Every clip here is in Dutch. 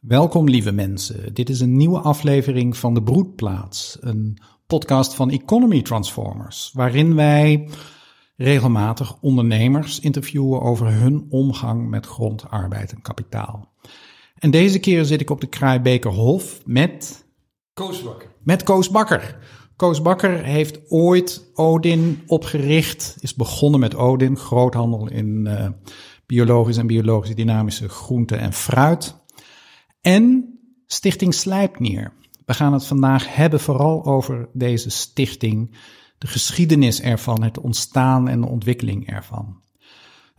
Welkom lieve mensen. Dit is een nieuwe aflevering van De Broedplaats, een podcast van Economy Transformers, waarin wij regelmatig ondernemers interviewen over hun omgang met grond, arbeid en kapitaal. En deze keer zit ik op de Kraaibekerhof met... Koos Bakker. Met Koos Bakker. Koos Bakker heeft ooit Odin opgericht, is begonnen met Odin, groothandel in uh, biologisch en biologisch dynamische groenten en fruit. En Stichting Slijpnier. We gaan het vandaag hebben vooral over deze stichting, de geschiedenis ervan, het ontstaan en de ontwikkeling ervan.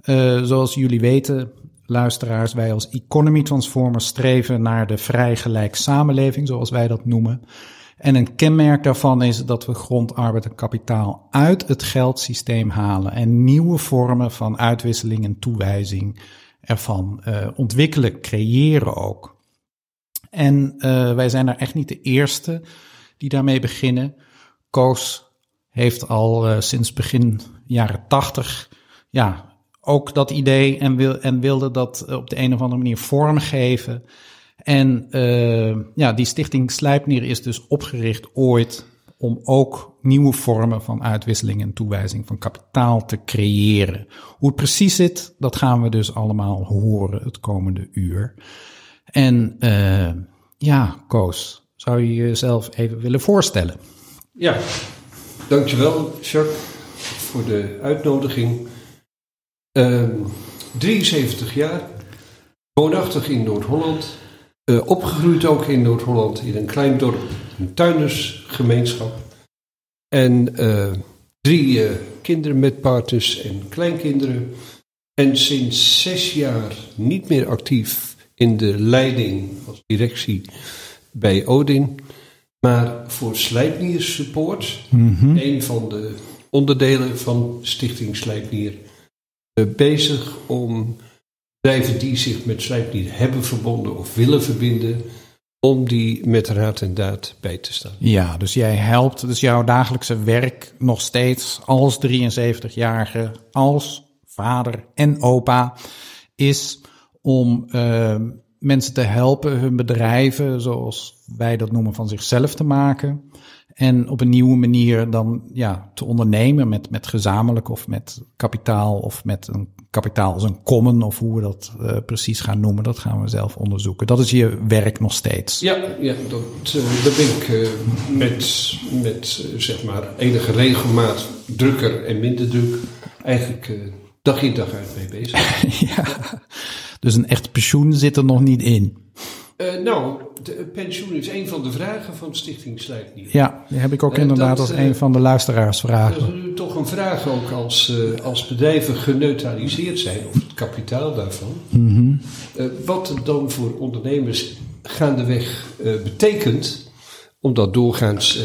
Uh, zoals jullie weten, luisteraars, wij als Economy Transformers streven naar de vrij gelijk samenleving, zoals wij dat noemen. En een kenmerk daarvan is dat we grond, arbeid en kapitaal uit het geldsysteem halen en nieuwe vormen van uitwisseling en toewijzing ervan uh, ontwikkelen, creëren ook. En uh, wij zijn daar echt niet de eerste die daarmee beginnen. Koos heeft al uh, sinds begin jaren tachtig ja, ook dat idee en, wil, en wilde dat op de een of andere manier vormgeven. En ja, die stichting Slijpnier is dus opgericht ooit om ook nieuwe vormen van uitwisseling en toewijzing van kapitaal te creëren. Hoe het precies zit, dat gaan we dus allemaal horen het komende uur. En uh, ja, Koos, zou je jezelf even willen voorstellen? Ja, dankjewel Jacques voor de uitnodiging. Uh, 73 jaar, woonachtig in Noord-Holland. Uh, opgegroeid ook in Noord-Holland in een klein dorp, een tuindersgemeenschap. En uh, drie kinderen met partners en kleinkinderen. En sinds zes jaar niet meer actief in de leiding als directie bij Odin. Maar voor Slijpnier Support, mm -hmm. een van de onderdelen van Stichting Slijpnier, bezig om bedrijven die zich met Slijpnier hebben verbonden of willen verbinden, om die met raad en daad bij te staan. Ja, dus jij helpt, dus jouw dagelijkse werk nog steeds als 73-jarige, als vader en opa, is om uh, mensen te helpen hun bedrijven, zoals wij dat noemen, van zichzelf te maken. En op een nieuwe manier dan ja, te ondernemen met, met gezamenlijk of met kapitaal of met een kapitaal als een common of hoe we dat uh, precies gaan noemen, dat gaan we zelf onderzoeken. Dat is je werk nog steeds. Ja, ja dat, uh, daar ben ik uh, met, met zeg maar enige regelmaat drukker en minder druk eigenlijk dag in dag uit mee bezig. ja, dus een echt pensioen zit er nog niet in. Uh, nou, de pensioen is een van de vragen van Stichting Slijpnier. Ja, die heb ik ook uh, inderdaad dat, als een van de luisteraarsvragen. Dat is nu toch een vraag ook als, als bedrijven geneutraliseerd zijn, of het kapitaal daarvan. Mm -hmm. wat het dan voor ondernemers gaandeweg betekent, omdat doorgaans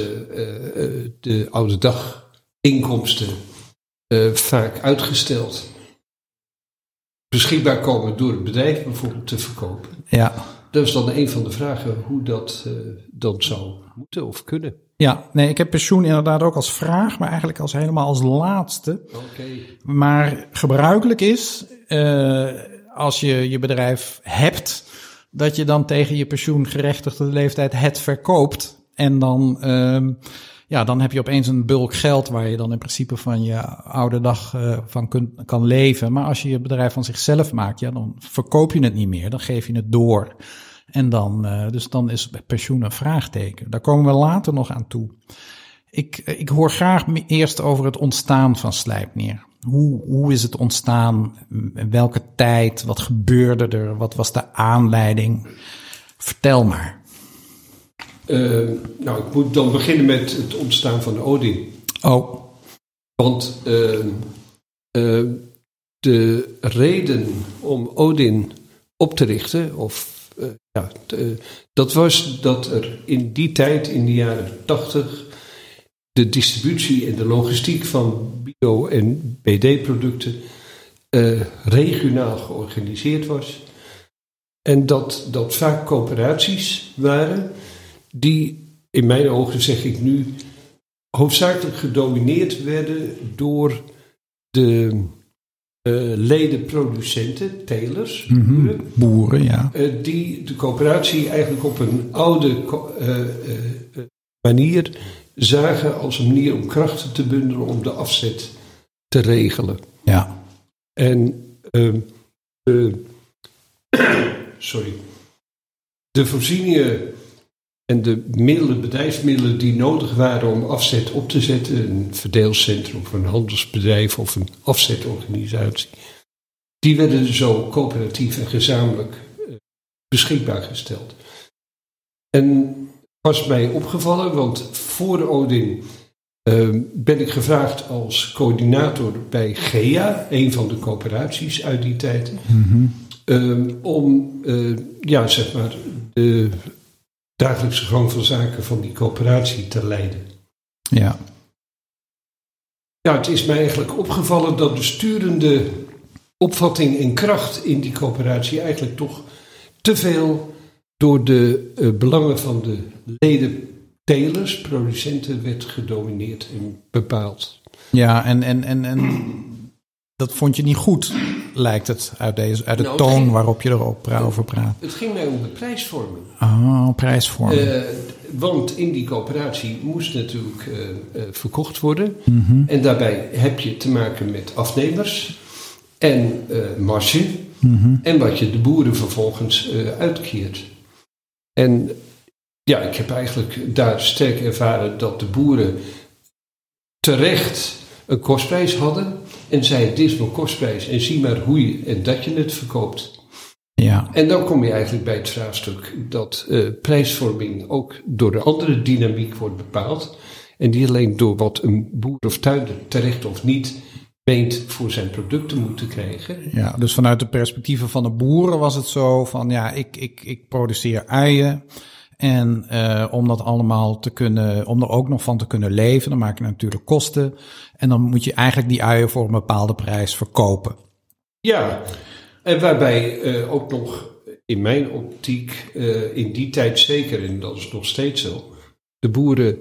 de oude dag inkomsten vaak uitgesteld beschikbaar komen door het bedrijf bijvoorbeeld te verkopen. Ja. Dat is dan een van de vragen hoe dat uh, dan zou moeten of kunnen. Ja, nee, ik heb pensioen inderdaad ook als vraag, maar eigenlijk als helemaal als laatste. Okay. Maar gebruikelijk is, uh, als je je bedrijf hebt, dat je dan tegen je pensioengerechtigde leeftijd het verkoopt. En dan, uh, ja, dan heb je opeens een bulk geld waar je dan in principe van je oude dag uh, van kunt, kan leven. Maar als je je bedrijf van zichzelf maakt, ja, dan verkoop je het niet meer. Dan geef je het door. En dan, uh, dus dan is pensioen een vraagteken. Daar komen we later nog aan toe. Ik, ik hoor graag eerst over het ontstaan van Slijpneer. Hoe, hoe is het ontstaan? Welke tijd? Wat gebeurde er? Wat was de aanleiding? Vertel maar. Uh, nou, ik moet dan beginnen met het ontstaan van Odin. Oh. Want uh, uh, de reden om Odin op te richten, of ja, dat was dat er in die tijd, in de jaren 80, de distributie en de logistiek van bio- en BD-producten regionaal georganiseerd was. En dat dat vaak coöperaties waren die in mijn ogen, zeg ik nu, hoofdzakelijk gedomineerd werden door de ledenproducenten, telers, Mhm. boeren, Boeren, ja. eh, die de coöperatie eigenlijk op een oude eh, manier zagen als een manier om krachten te bundelen om de afzet te regelen. Ja, En ehm, sorry, de voorzieningen en de middelen, bedrijfsmiddelen die nodig waren om afzet op te zetten, een verdeelcentrum of een handelsbedrijf of een afzetorganisatie, die werden zo coöperatief en gezamenlijk eh, beschikbaar gesteld. En was mij opgevallen, want voor Odin Ehm, ben ik gevraagd als coördinator bij GEA, een van de coöperaties uit die tijd, Mhm. ehm, om eh, ja, zeg maar de dagelijkse gang van zaken van die coöperatie te leiden. ja. Ja, het is mij eigenlijk opgevallen dat de sturende opvatting en kracht in die coöperatie eigenlijk toch te veel door de eh, belangen van de leden telers, producenten, werd gedomineerd en bepaald. Ja, en, en, en, en dat vond je niet goed, lijkt het, uit, deze, uit de Nou, toon waarop je erover praat. Het ging mij om de prijsvorming. Oh, prijsvorming. Eh, want in die coöperatie moest natuurlijk eh, eh, verkocht worden. Mhm. En daarbij heb je te maken met afnemers en marge. Mhm. En wat je de boeren vervolgens uitkeert. En ja, ik heb eigenlijk daar sterk ervaren dat de boeren terecht een kostprijs hadden. En zeiden, dit is mijn kostprijs en zie maar hoe je en dat je het verkoopt. Ja, En dan kom je eigenlijk bij het vraagstuk dat eh, prijsvorming ook door de andere dynamiek wordt bepaald. En niet alleen door wat een boer of tuinder terecht of niet meent voor zijn product te moeten krijgen. ja, dus vanuit de perspectieven van de boeren was het zo van, ja, ik, ik, ik produceer uien. En eh, om dat allemaal te kunnen, om er ook nog van te kunnen leven, dan maak je natuurlijk kosten. En dan moet je eigenlijk die uien voor een bepaalde prijs verkopen. Ja, en waarbij eh, ook nog in mijn optiek, eh, in die tijd zeker, en dat is nog steeds zo, de boeren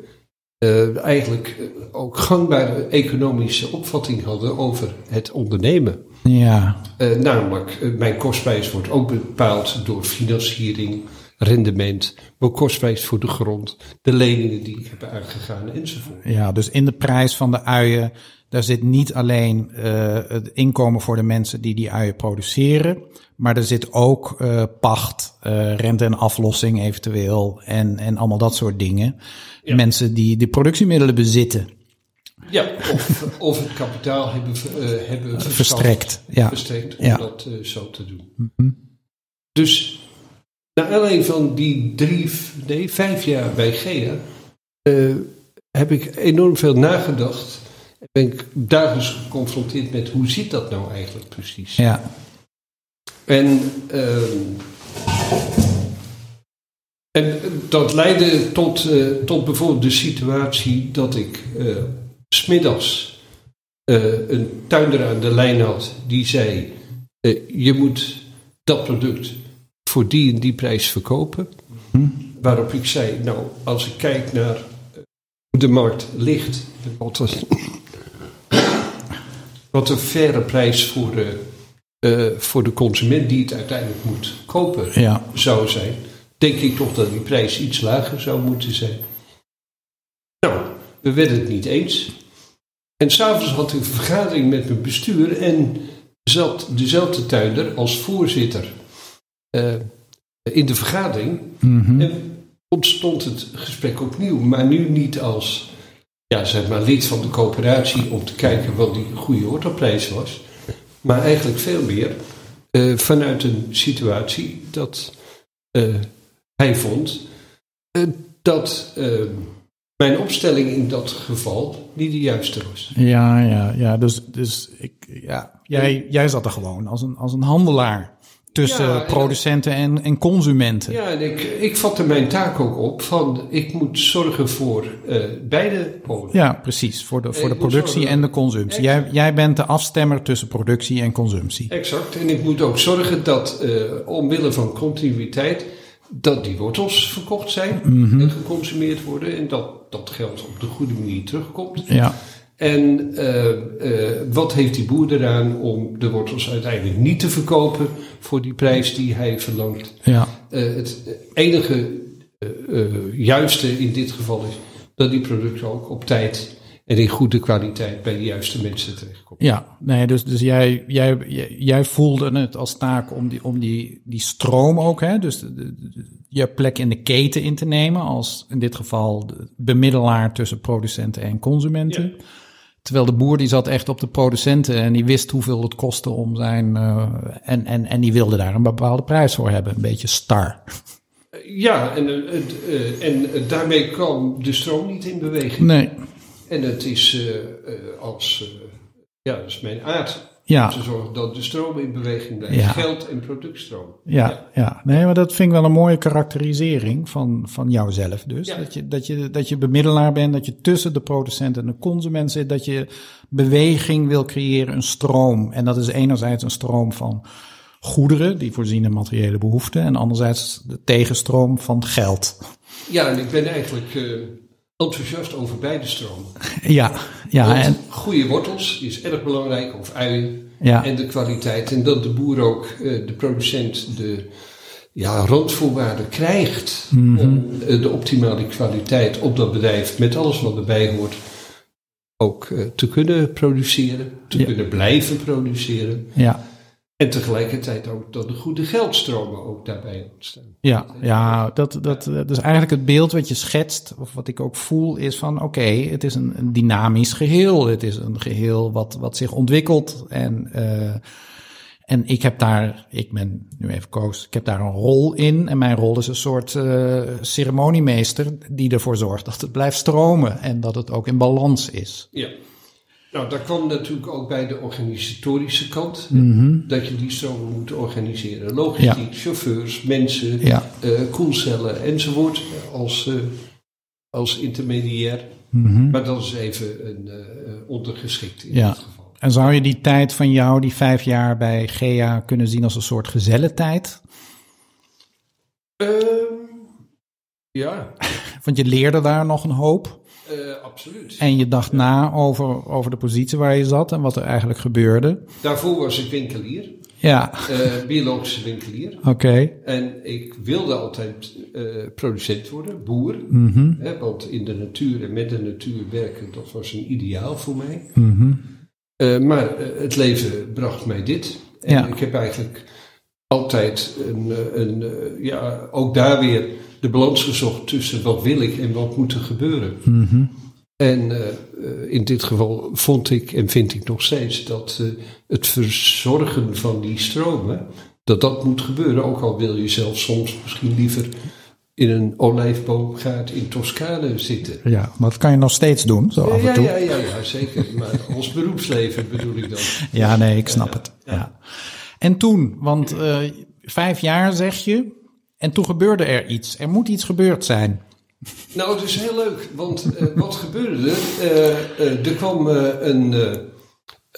eigenlijk ook gangbare economische opvatting hadden over het ondernemen. Ja, namelijk, mijn kostprijs wordt ook bepaald door financiering, rendement, mijn kostprijs voor de grond, de leningen die ik heb aangegaan enzovoort. Ja, dus in de prijs van de uien, daar zit niet alleen eh, het inkomen voor de mensen die die uien produceren, maar er zit ook eh, pacht, eh, rente en aflossing eventueel en, en allemaal dat soort dingen. Ja. Mensen die de productiemiddelen bezitten, Ja, of, of het kapitaal hebben, hebben verstrekt. Ja, verstrekt om Ja. dat zo te doen. Mhm. Dus, naar aanleiding van die drie, nee, vijf jaar bij GEA, eh, heb ik enorm veel nagedacht. Ben ik dagelijks geconfronteerd met hoe zit dat nou eigenlijk precies? ja, En, ehm, en dat leidde tot, eh, tot bijvoorbeeld de situatie dat ik eh, smiddags een tuinder aan de lijn had die zei: Je moet dat product voor die en die prijs verkopen. Hm. Waarop ik zei: Nou, als ik kijk naar eh, hoe de markt ligt, wat een, wat een faire prijs voor de, eh, voor de consument die het uiteindelijk moet kopen ja, zou zijn, denk ik toch dat die prijs iets lager zou moeten zijn. Nou, we werden het niet eens. En s'avonds had ik een vergadering met mijn bestuur en zat dezelfde tuinder als voorzitter eh, in de vergadering. mhm. En ontstond het gesprek opnieuw, maar nu niet als ja, zeg maar, lid van de coöperatie om te kijken wat die goede ortoprijs was, maar eigenlijk veel meer eh, vanuit een situatie dat eh, hij vond dat mijn opstelling in dat geval niet de juiste was. ja, ja, ja. Dus, dus ik, ja, jij, jij zat er gewoon als een, als een handelaar tussen Ja, producenten en, en consumenten. Ja, en ik, ik vatte mijn taak ook op van ik moet zorgen voor eh, beide polen. Ja, precies. Voor de, voor de productie zorgen- en de consumptie. Jij, jij bent de afstemmer tussen productie en consumptie. Exact. En ik moet ook zorgen dat eh, omwille van continuïteit, dat die wortels verkocht zijn Mhm. en geconsumeerd worden. En dat dat geld op de goede manier terugkomt. Ja, En uh, uh, wat heeft die boer eraan om de wortels uiteindelijk niet te verkopen voor die prijs die hij verlangt? Ja. Uh, het enige juiste in dit geval is dat die producten ook op tijd en in goede kwaliteit bij de juiste mensen terechtkomen. Ja, nee, dus, dus jij, jij, jij voelde het als taak om die, om die, die stroom ook, hè, dus de, de, je plek in de keten in te nemen, als in dit geval de bemiddelaar tussen producenten en consumenten. Ja. Terwijl de boer die zat echt op de producenten en die wist hoeveel het kostte om zijn. Uh, en, en, en die wilde daar een bepaalde prijs voor hebben. Een beetje star. Ja, en, uh, en daarmee kwam de stroom niet in beweging. Nee. En het is uh, als. ja, dat is mijn aard. Ja. Te zorgen dat de stroom in beweging blijft. Ja. Geld en productstroom. Ja, ja, ja. Nee, maar dat vind ik wel een mooie karakterisering van, van jouzelf dus. Ja. Dat, je, dat, je, dat je bemiddelaar bent, dat je tussen de producent en de consument zit, dat je beweging wil creëren, een stroom. En dat is enerzijds een stroom van goederen, die voorzien in materiële behoeften, en anderzijds de tegenstroom van geld. Ja, en ik ben eigenlijk uh, enthousiast over beide stromen. Ja, ja. Want En, goede wortels is erg belangrijk, of uien. ja, En de kwaliteit. En dat de boer ook, eh, de producent, de ja, randvoorwaarden krijgt Mhm. om eh, de optimale kwaliteit op dat bedrijf, met alles wat erbij hoort, ook eh, te kunnen produceren, te Ja. kunnen blijven produceren. ja. En tegelijkertijd ook dat de goede geldstromen ook daarbij ontstaan. Ja, ja dat, dat, is eigenlijk het beeld wat je schetst, of wat ik ook voel, is van oké, het is een, een dynamisch geheel. Het is een geheel wat, wat zich ontwikkelt. En, uh, en ik heb daar, ik ben nu even koos, ik heb daar een rol in. En mijn rol is een soort uh, ceremoniemeester die ervoor zorgt dat het blijft stromen en dat het ook in balans is. Ja. Nou, daar kwam natuurlijk ook bij de organisatorische kant. Mm-hmm. Dat je die stromen moet organiseren. Logistiek, chauffeurs, mensen, Ja. uh, koelcellen enzovoort. Als, uh, als intermediair. Mm-hmm. Maar dat is even een uh, ondergeschikt in Ja. dit geval. En zou je die tijd van jou, die vijf jaar bij GEA, kunnen zien als een soort gezellentijd? Ehm, ja, Want je leerde daar nog een hoop. Uh, absoluut. En je dacht na over, over de positie waar je zat en wat er eigenlijk gebeurde. Daarvoor was ik winkelier, Ja, uh, biologische winkelier. oké. En ik wilde altijd uh, producent worden, boer. Mhm, Hè, want in de natuur en met de natuur werken, dat was een ideaal voor mij. mhm. Uh, maar het leven bracht mij dit. En Ja. ik heb eigenlijk altijd een, een, ja, ook daar weer de balans gezocht tussen wat wil ik en wat moet er gebeuren. Mhm. En uh, uh, in dit geval vond ik en vind ik nog steeds dat uh, het verzorgen van die stromen, dat dat moet gebeuren. Ook al wil je zelf soms misschien liever in een olijfboomgaard in Toscane zitten. Ja, maar dat kan je nog steeds doen, zo af en Ja, toe. ja, ja, ja, zeker. Maar ons beroepsleven bedoel ik dan. Ja, nee, ik snap het. Ja. En toen, want uh, vijf jaar zeg je, en toen gebeurde er iets. Er moet iets gebeurd zijn. Nou, het is heel leuk, want uh, wat gebeurde er? Uh, uh, er kwam een.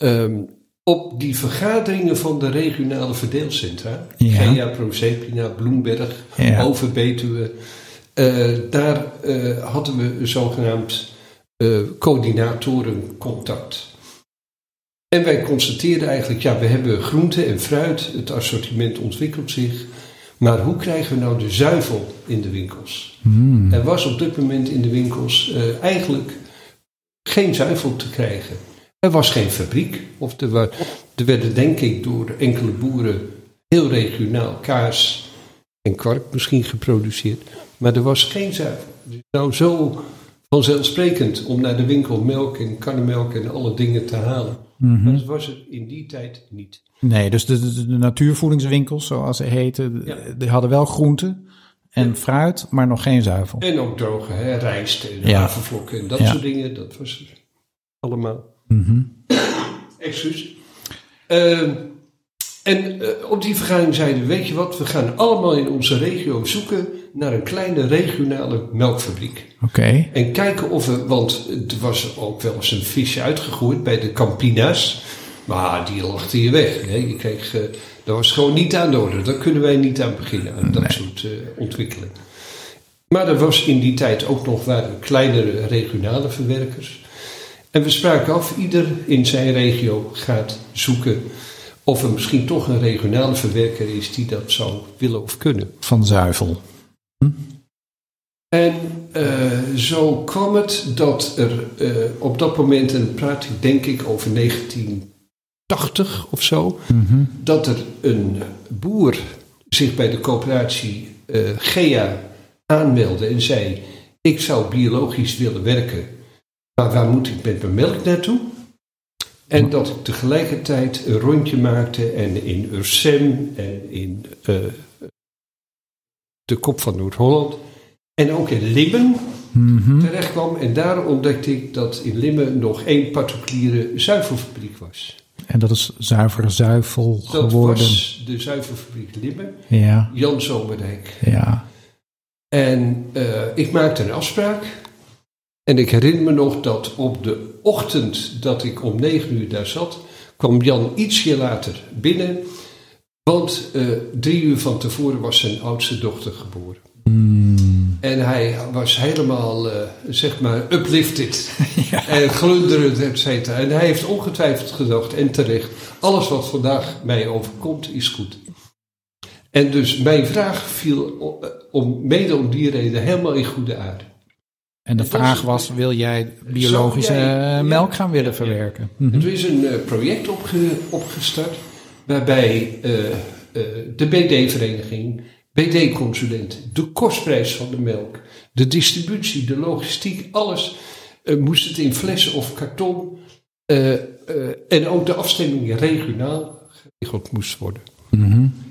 Um, op die vergaderingen van de regionale verdeelcentra, Ja. Gea, Proserpina, Bloemberg, Ja. Overbetuwe, daar hadden we zogenaamd coördinatorencontact. En wij constateerden eigenlijk, ja, we hebben groente en fruit, het assortiment ontwikkelt zich. Maar hoe krijgen we nou de zuivel in de winkels? Hmm. Er was op dit moment in de winkels uh, eigenlijk geen zuivel te krijgen. Er was geen fabriek. Of er, wa- er werden denk ik door enkele boeren heel regionaal kaas en kwark misschien geproduceerd. Maar er was geen zuivel. Het is nou zo vanzelfsprekend om naar de winkel melk en karnemelk en alle dingen te halen. Maar dat was het in die tijd niet. Nee, dus de, de, de natuurvoedingswinkels, zoals ze heten, Ja. die hadden wel groente en fruit, maar nog geen zuivel. En ook droge hè, rijst en Ja. havervlokken en dat soort dingen. Dat was allemaal. Mhm. Excuus. Ehm, en eh, op die vergadering zeiden we, weet je wat, we gaan allemaal in onze regio zoeken naar een kleine regionale melkfabriek. Oké. En kijken of we, want er was ook wel eens een visje uitgegooid bij de Campina's. Maar die lachten je weg. Hè. Je kreeg, eh, dat was gewoon niet aan de orde. Daar kunnen wij niet aan beginnen, aan dat Nee. soort ontwikkeling. Maar er was in die tijd ook nog waren kleinere regionale verwerkers. En we spraken af, ieder in zijn regio gaat zoeken of er misschien toch een regionale verwerker is die dat zou willen of kunnen. Van zuivel. En eh, zo kwam het dat er eh, op dat moment, en praat ik denk ik over 1980 of zo, dat er een boer zich bij de coöperatie eh, GEA aanmeldde en zei: Ik zou biologisch willen werken, maar waar moet ik met mijn melk naartoe? En dat ik tegelijkertijd een rondje maakte en in Ursem en in eh, de kop van Noord-Holland en ook in Limmen terecht kwam. En daar ontdekte ik dat in Limmen nog één particuliere zuivelfabriek was. En dat is zuivere zuivel Dat geworden. was de zuivelfabriek Limmen, Ja, Jan Zomerdijk. ja. En eh, ik maakte een afspraak. En ik herinner me nog dat op de ochtend dat ik om negen uur daar zat, kwam Jan ietsje later binnen. Want eh, drie uur van tevoren was zijn oudste dochter geboren. En hij was helemaal, eh, zeg maar, uplifted. En glunderend, et cetera. En hij heeft ongetwijfeld gedacht, en terecht, alles wat vandaag mij overkomt is goed. En dus mijn vraag viel eh, om, mede om die reden helemaal in goede aarde. En de vraag was, wil jij biologische jij- melk ja, gaan willen ja, ja. verwerken? En Er is een project opge- opgestart waarbij eh, eh, de BD-vereniging, BD-consulent, de kostprijs van de melk, de distributie, de logistiek, alles eh, moest het in flessen of karton en ook de afstemming regionaal geregeld moest worden.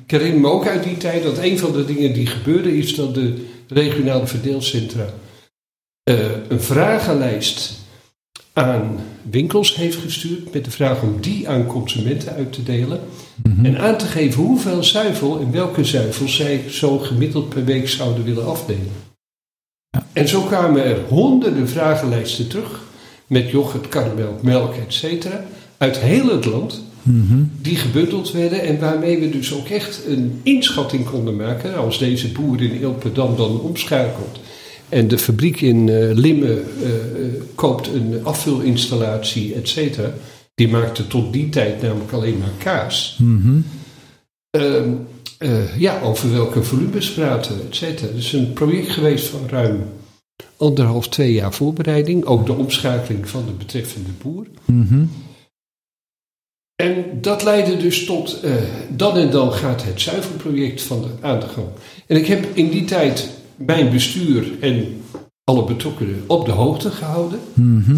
Ik herinner me ook uit die tijd dat een van de dingen die gebeurde is dat de regionale verdeelcentra een vragenlijst aan winkels heeft gestuurd met de vraag om die aan consumenten uit te delen en aan te geven hoeveel zuivel en welke zuivel zij zo gemiddeld per week zouden willen afdelen. En zo kwamen er honderden vragenlijsten terug met yoghurt, karnemelk, melk, etc. uit heel het land die gebundeld werden en waarmee we dus ook echt een inschatting konden maken als deze boer in Ilpendam dan omschakelt en de fabriek in eh, Limmen eh, eh, koopt een afvulinstallatie, et cetera. Die maakte tot die tijd namelijk alleen maar kaas. Ehm, eh, ja, over welke volumes praten, et cetera. Het is een project geweest van ruim anderhalf, twee jaar voorbereiding. Ook de omschakeling van de betreffende boer. En dat leidde dus tot, dan en dan gaat het zuivelproject van de, aan de gang. En ik heb in die tijd mijn bestuur en alle betrokkenen op de hoogte gehouden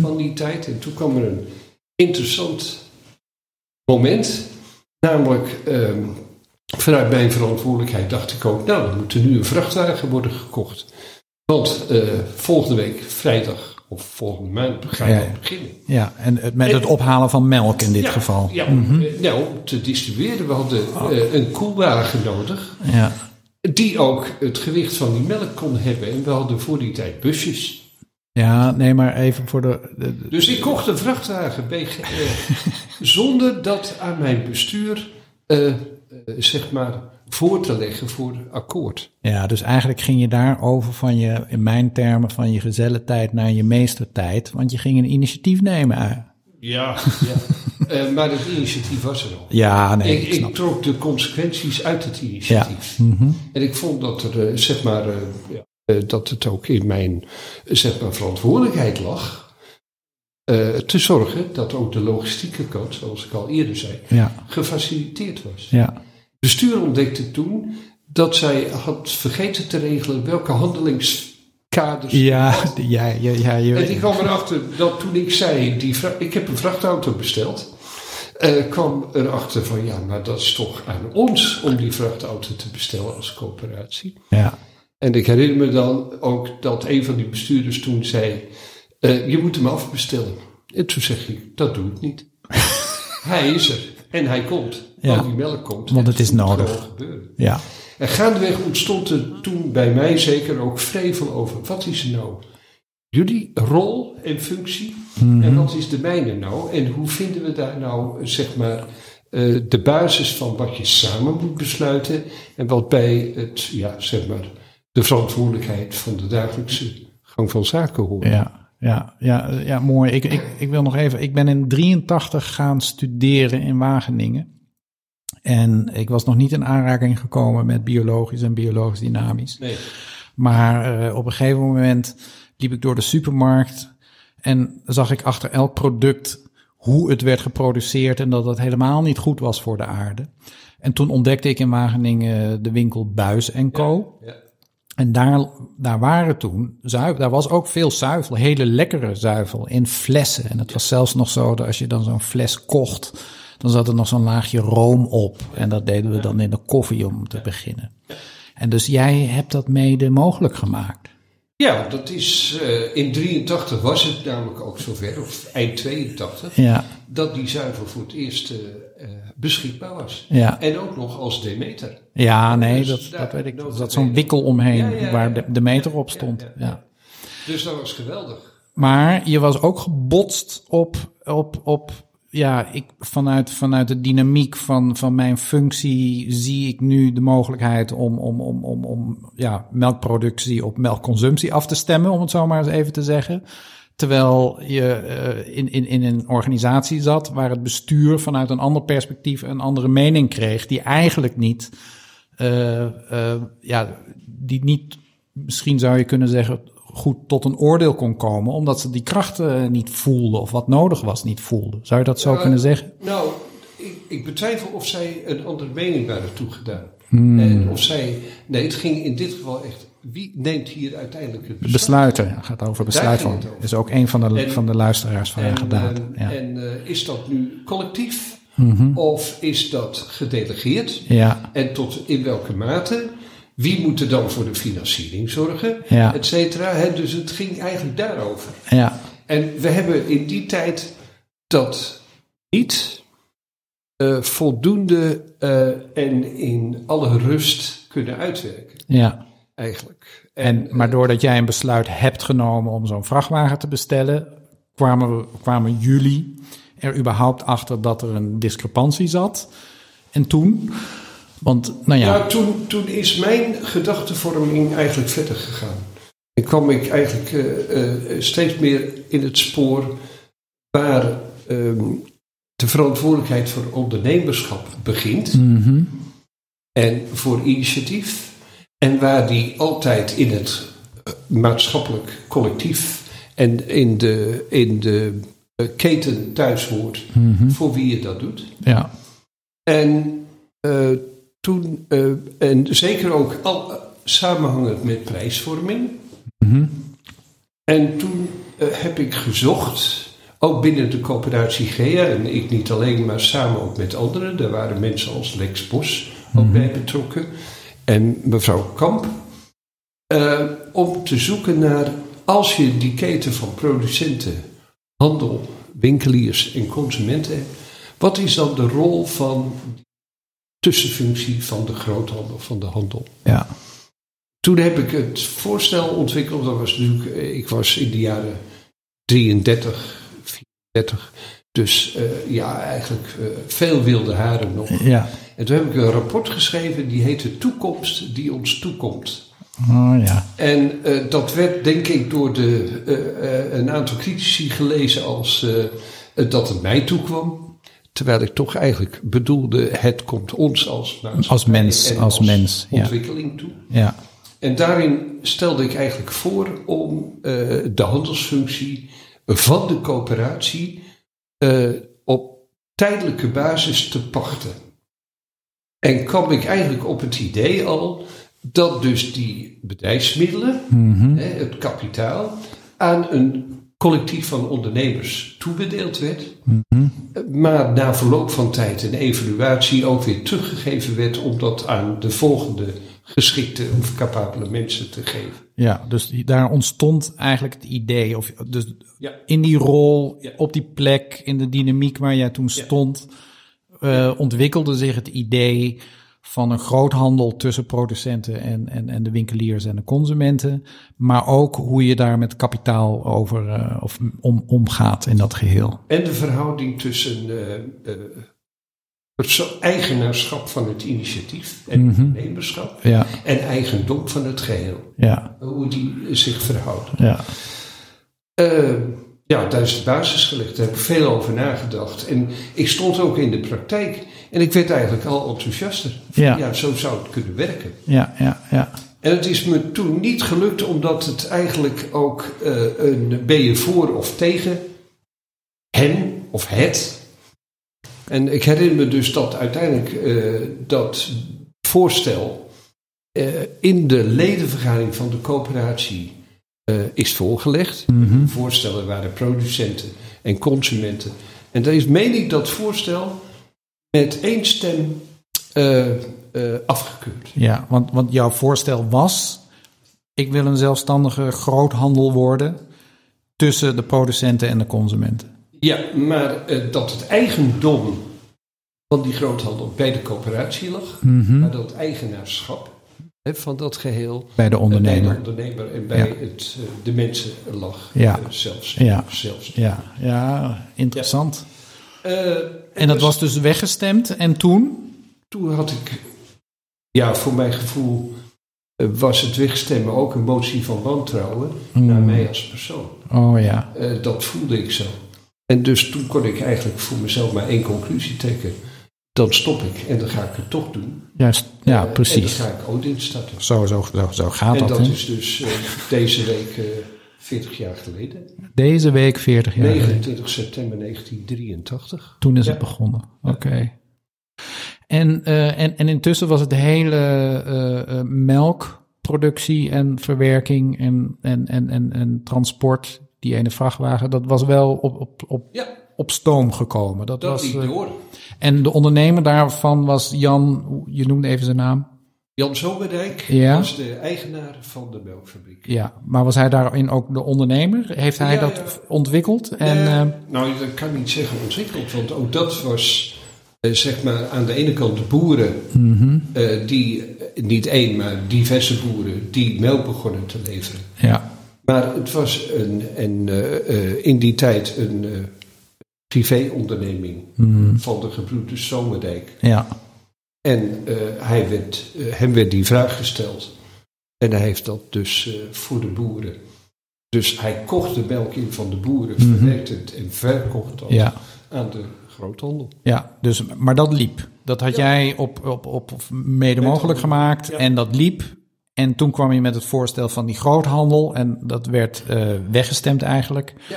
van die tijd. En toen kwam er een interessant moment. Namelijk, ehm, vanuit mijn verantwoordelijkheid dacht ik ook, nou, er moet er nu een vrachtwagen worden gekocht. Want eh, volgende week, vrijdag of volgende maand, we Ja, ja. beginnen. Ja, en het- met En- het ophalen van melk in dit Ja, geval. Ja, eh, nou, om te distribueren. We hadden eh, een koelwagen nodig. Ja. Die ook het gewicht van die melk kon hebben. En we hadden voor die tijd busjes. ja, nee, maar even voor de... de- de- Dus ik kocht een vrachtwagen BG, eh, zonder dat aan mijn bestuur, eh, eh, zeg maar, voor te leggen voor akkoord. ja, dus eigenlijk ging je daar over van je, in mijn termen, van je gezellentijd naar je meestertijd. Want je ging een initiatief nemen. Ja, ja. Eh, maar het initiatief was er al. Ja, nee, ik, ik snap ik trok de consequenties uit het initiatief. Mhm. En ik vond dat er, eh, zeg maar, eh, ja, dat het ook in mijn, zeg maar, verantwoordelijkheid lag. eh, te zorgen dat ook de logistieke kant, zoals ik al eerder zei, Ja, gefaciliteerd was. ja. Bestuur ontdekte toen dat zij had vergeten te regelen welke Ja, ja, ja, ja, je, En die kwam erachter dat toen ik zei, die ik heb een vrachtauto besteld, eh, kwam erachter van ja, maar dat is toch aan ons om die vrachtauto te bestellen als coöperatie. ja. En ik herinner me dan ook dat een van die bestuurders toen zei, eh, je moet hem afbestellen. En toen zeg ik, dat doe ik niet. hij is er en hij komt. Ja. Want die melk komt. Want het is nodig. ja. En gaandeweg ontstond er toen bij mij zeker ook vrevel over. Wat is nou jullie rol en functie? En wat is de mijne nou? En hoe vinden we daar nou, zeg maar, eh, de basis van wat je samen moet besluiten en wat bij het, ja, zeg maar, de verantwoordelijkheid van de dagelijkse gang van zaken hoort. Ja, Ja, ja, ja mooi. Ik, ik, ik wil nog even. Ik ben in 83 gaan studeren in Wageningen. En ik was nog niet in aanraking gekomen met biologisch en biologisch dynamisch. Nee. Maar uh, op een gegeven moment liep ik door de supermarkt en zag ik achter elk product hoe het werd geproduceerd en dat het helemaal niet goed was voor de aarde. En toen ontdekte ik in Wageningen de winkel Buis en Co. Ja, ja. En daar, daar waren toen zuivel, daar was ook veel zuivel, hele lekkere zuivel in flessen. En het was zelfs nog zo dat als je dan zo'n fles kocht, dan zat er nog zo'n laagje room op. En dat deden we dan in de koffie om te beginnen. En dus jij hebt dat mede mogelijk gemaakt. Ja, dat is uh, in 83 was het namelijk ook zover, of eind 82, ja. dat die zuivel voor het eerst uh, beschikbaar was. Ja. En ook nog als Demeter. Ja, nee, dus dat, dat weet ik. Er zat zo'n wikkel omheen ja, ja, waar de, de meter op stond. Ja, Dus dat was geweldig. Maar je was ook gebotst op, op, op ja, ik, vanuit, vanuit de dynamiek van, van mijn functie zie ik nu de mogelijkheid om, om, om, om, om ja, melkproductie op melkconsumptie af te stemmen, om het zo maar eens even te zeggen. Terwijl je uh, in, in, in een organisatie zat waar het bestuur vanuit een ander perspectief een andere mening kreeg, die eigenlijk niet, uh, uh, ja, die niet, misschien zou je kunnen zeggen, goed tot een oordeel kon komen, omdat ze die krachten niet voelden of wat nodig was niet voelden. Zou je dat zo kunnen zeggen? Nou, ik, ik, betwijfel of zij een andere mening waren toegedaan. Hmm. En of zij, nee, het ging in dit geval echt, wie neemt hier uiteindelijk het besluit? Besluiten, ja, gaat over besluiten. Is ook een van de, van de luisteraars van en, gedaan. ja. En uh, is dat nu collectief? Mm -hmm. Of is dat gedelegeerd? Ja. En tot in welke mate? Wie moet er dan voor de financiering zorgen? Ja. Et cetera. Dus het ging eigenlijk daarover. Ja. En we hebben in die tijd dat niet uh, voldoende uh, en in alle rust kunnen uitwerken. Ja. Eigenlijk. En, en maar doordat jij een besluit hebt genomen om zo'n vrachtwagen te bestellen, kwamen, we, kwamen jullie er überhaupt achter dat er een discrepantie zat. En toen want, nou ja. Toen, toen is mijn gedachtenvorming eigenlijk verder gegaan. En kwam ik eigenlijk uh, uh, steeds meer in het spoor waar um, de verantwoordelijkheid voor ondernemerschap begint. Mm -hmm. En voor initiatief. En waar die altijd in het uh, maatschappelijk collectief en in de, in de keten thuis hoort. Mm -hmm. Voor wie je dat doet. Ja. En toen, uh, en zeker ook al, uh, samenhangend met prijsvorming. Mm -hmm. En toen uh, heb ik gezocht, ook binnen de coöperatie GEA, en ik niet alleen, maar samen ook met anderen. Daar waren mensen als Lex Bos ook Mhm. mm -hmm. bij betrokken. En mevrouw Kamp. om te zoeken naar, als je die keten van producenten, handel, winkeliers en consumenten hebt, wat is dan de rol van tussenfunctie van de groothandel, van de handel. Ja. Toen heb ik het voorstel ontwikkeld. Dat was natuurlijk, ik was in de jaren 33, 34. Dus uh, ja, eigenlijk uh, veel wilde haren nog. Ja. En toen heb ik een rapport geschreven, die heette Toekomst die ons toekomt. Oh ja. En uh, dat werd denk ik door de, een aantal critici gelezen als dat het mij toekwam. Terwijl ik toch eigenlijk bedoelde, het komt ons als, als mens, als, als mens, ontwikkeling ja. toe. Ja. En daarin stelde ik eigenlijk voor om uh, de handelsfunctie van de coöperatie uh, op tijdelijke basis te pachten. En kwam ik eigenlijk op het idee al dat dus die bedrijfsmiddelen, mm -hmm. hè, het kapitaal, aan een collectief van ondernemers toebedeeld werd. Mm -hmm. Maar na verloop van tijd en evaluatie ook weer teruggegeven werd om dat aan de volgende geschikte of capabele mensen te geven. Ja, dus daar ontstond eigenlijk het idee, of dus ja. in die rol, ja. op die plek, in de dynamiek waar jij toen stond, ja. uh, ontwikkelde zich het idee van een groothandel tussen producenten en, en, en de winkeliers en de consumenten. Maar ook hoe je daar met kapitaal over uh, of om, omgaat in dat geheel. En de verhouding tussen uh, uh, het eigenaarschap van het initiatief en mm -hmm. ondernemerschap ja. en eigendom van het geheel. Ja. Hoe die zich verhouden. Ja. Uh, ja, daar is de basis gelegd. Daar heb ik veel over nagedacht. En ik stond ook in de praktijk. En ik werd eigenlijk al enthousiaster. Ja, ja zo zou het kunnen werken. Ja, ja, ja. En het is me toen niet gelukt, omdat het eigenlijk ook uh, een ben je voor of tegen hen of het. En ik herinner me dus dat uiteindelijk uh, dat voorstel uh, in de ledenvergadering van de coöperatie is voorgelegd. Mm -hmm. Voorstellen waren producenten en consumenten. En daar is, meen ik, dat voorstel met één stem uh, afgekeurd. Ja, want, want jouw voorstel was: ik wil een zelfstandige groothandel worden tussen de producenten en de consumenten. Ja, maar uh, dat het eigendom van die groothandel bij de coöperatie lag, mm -hmm. maar dat eigenaarschap hè, van dat geheel bij de ondernemer, bij de ondernemer en bij ja. het, de mensen lag ja. zelfs. Ja. zelfs. Ja. ja, interessant. En dat was dus weggestemd en toen? Toen had ik ja, voor mijn gevoel uh, was het wegstemmen ook een motie van wantrouwen mm. naar mij als persoon. Oh ja. Uh, dat voelde ik zo. En dus toen kon ik eigenlijk voor mezelf maar één conclusie trekken. Dan stop ik en dan ga ik het toch doen. Juist, ja, uh, precies. En dan ga ik Odin starten. Zo, zo, zo, zo gaat en dat. En dat is dus deze week 40 jaar geleden. Deze week 40 jaar 29 geleden. september 1983. Toen is ja. het begonnen. Oké. Okay. En, uh, en, en intussen was het hele uh, uh, melkproductie en verwerking en, en, en, en, en transport, die ene vrachtwagen, dat was wel op, op, op, ja. op stoom gekomen. Dat, dat was, door. En de ondernemer daarvan was Jan, je noemde even zijn naam. Jan Zomerdijk ja. was de eigenaar van de melkfabriek. Ja, maar was hij daarin ook de ondernemer? Heeft hij Ja, dat ja. ontwikkeld? En, eh, nou, dat kan niet zeggen ontwikkeld, want ook dat was eh, zeg maar aan de ene kant de boeren, mhm, eh, die, niet één, maar diverse boeren, die melk begonnen te leveren. ja, Maar het was een, een, in die tijd een privéonderneming mhm, van de gebroeders Zomerdijk. ja, En eh, hij werd, eh, hem werd die vraag gesteld. En hij heeft dat dus eh, voor de boeren. Dus hij kocht de melk in van de boeren, Mhm. verwerkte het en verkocht dat ja, aan de groothandel. ja. Dus, maar dat liep. Dat had Ja. jij op, op, op, mede mogelijk gemaakt Ja. en dat liep. En toen kwam je met het voorstel van die groothandel en dat werd weggestemd eigenlijk. Ja.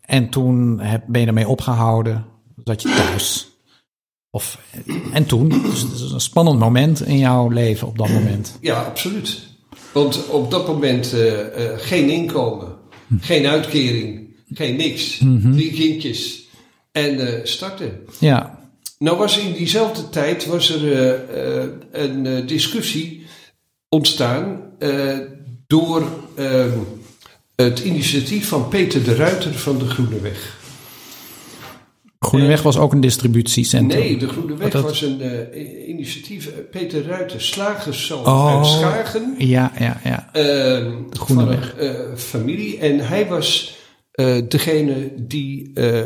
En toen heb, ben je ermee opgehouden, zat je thuis. Of, en toen, dus het is een spannend moment in jouw leven op dat moment. Ja, absoluut. Want op dat moment eh, eh, geen inkomen, geen uitkering, geen niks. Drie kindjes en eh, starten. Ja, Nou was in diezelfde tijd was er een discussie ontstaan door eh, het initiatief van Peter de Ruiter van de Groene Weg. Groeneweg was ook een distributiecentrum. Nee, de Groene Weg dat- was een eh, initiatief. eh, Peter Ruiter, slagerszoon Oh. uit Schagen. Ja, ja, ja. eh, Groene van Weg. een eh, familie. En hij was eh, degene die eh,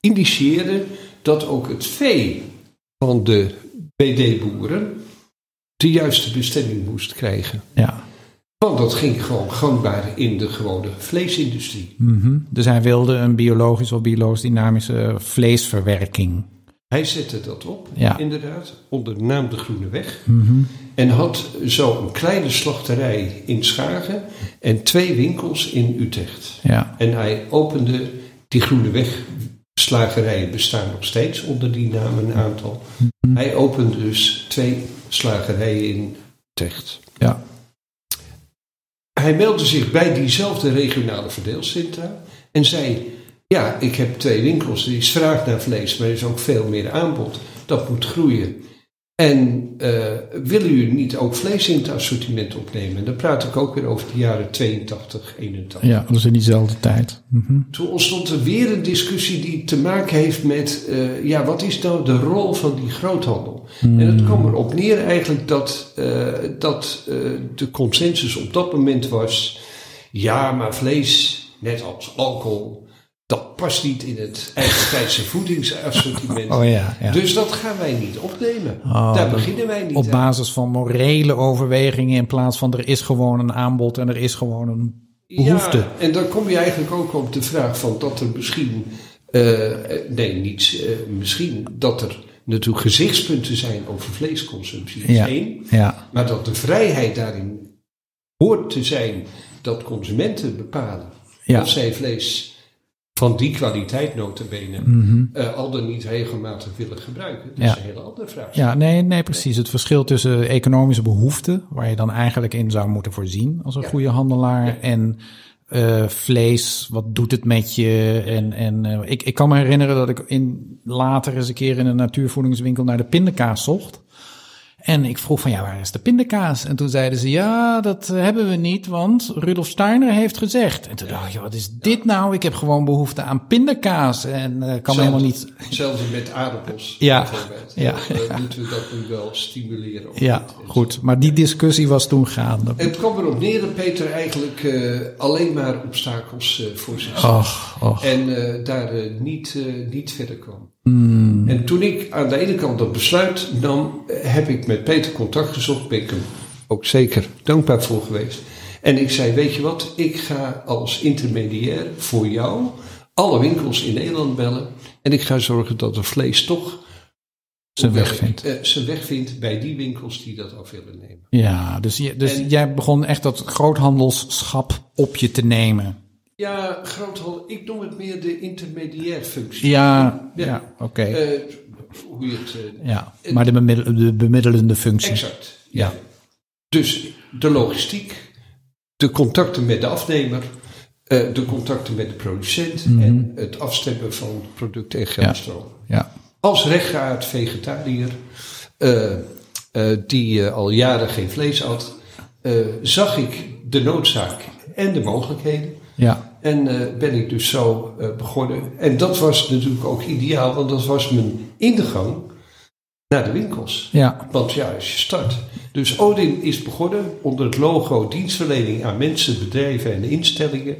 initieerde dat ook het vee van de BD-boeren de juiste bestemming moest krijgen. ja. Want dat ging gewoon gangbaar in de gewone vleesindustrie. Mhm. Dus hij wilde een biologisch of biologisch dynamische vleesverwerking. Hij zette dat op, Ja. inderdaad, onder de naam De Groene Weg. Mhm. En had zo een kleine slachterij in Schagen en twee winkels in Utrecht. Ja, En hij opende die Groene Weg. Slagerijen bestaan nog steeds onder die naam een aantal. Hij opende dus twee slagerijen in Utrecht. ja, Hij meldde zich bij diezelfde regionale verdeelcentra en zei: Ja, ik heb twee winkels. Er is vraag naar vlees, maar er is ook veel meer aanbod. Dat moet groeien. En eh, willen jullie niet ook vlees in het assortiment opnemen? En dan praat ik ook weer over de jaren 82, 81. ja, dat is in diezelfde tijd. Mhm. Toen ontstond er weer een discussie die te maken heeft met, eh, ja, wat is nou de rol van die groothandel? En het kwam erop neer eigenlijk dat, eh, dat de consensus op dat moment was, ja, maar vlees, net als alcohol, dat past niet in het eigentijdse voedingsassortiment. Oh ja, ja. Dus dat gaan wij niet opnemen. Oh, Daar beginnen wij niet Op aan. basis van morele overwegingen in plaats van er is gewoon een aanbod en er is gewoon een behoefte. Ja, en dan kom je eigenlijk ook op de vraag van dat er misschien, eh, nee, niet eh, misschien, dat er natuurlijk gezichtspunten zijn over vleesconsumptie. Is Ja. één. Ja, Maar dat de vrijheid daarin hoort te zijn dat consumenten bepalen ja. of zij vlees van die kwaliteit notabene eh al dan niet regelmatig willen gebruiken. Dat Mhm. Ja. is een hele andere vraag. Ja, nee, nee, precies. Het verschil tussen economische behoeften, waar je dan eigenlijk in zou moeten voorzien als een Ja. goede handelaar, en eh, vlees, wat doet het met je? En, en eh, ik, ik kan me herinneren dat ik in, later eens een keer in een natuurvoedingswinkel naar de pindakaas zocht. En ik vroeg van, ja, waar is de pindakaas? En toen zeiden ze, ja, dat eh, hebben we niet, want Rudolf Steiner heeft gezegd. En toen dacht ik, ja, wat is dit nou? Ik heb gewoon behoefte aan pindakaas en eh, kan helemaal niet... Hetzelfde met aardappels. Ja. bijvoorbeeld. Ja. Eh, moeten we dat nu wel stimuleren? Ja, goed. Maar die discussie was toen gaande. Het kwam erop neer dat Peter eigenlijk eh, alleen maar obstakels eh, voor zich zag. Och, och. En eh, daar eh, niet, eh, niet verder kwam. Hmm. En toen ik aan de ene kant dat besluit nam, heb ik met Peter contact gezocht. Ben ik hem ook zeker dankbaar voor geweest. En ik zei, weet je wat, ik ga als intermediair voor jou alle winkels in Nederland bellen. En ik ga zorgen dat er vlees toch Zijn weg vindt. eh, zijn weg vindt bij die winkels die dat af willen nemen. Ja, dus, je, dus En- jij begon echt dat groothandelsschap op je te nemen. Ja, groothandel, ik noem het meer de intermediair functie. Ja, ja, Ja. oké. Eh, hoe je het... eh, ja, maar de, bemiddel- de bemiddelende functie. Exact. Ja. Dus de logistiek, de contacten met de afnemer, eh, de contacten met de producent Mhm. en het afstemmen van producten en geldstroom. Ja, Als rechtgeaard vegetariër, die al jaren geen vlees at, eh, zag ik de noodzaak en de mogelijkheden. Ja, En eh, ben ik dus zo eh, begonnen. En dat was natuurlijk ook ideaal, want dat was mijn ingang naar de winkels. ja, Want ja, als je start. Dus Odin is begonnen onder het logo dienstverlening aan mensen, bedrijven en instellingen.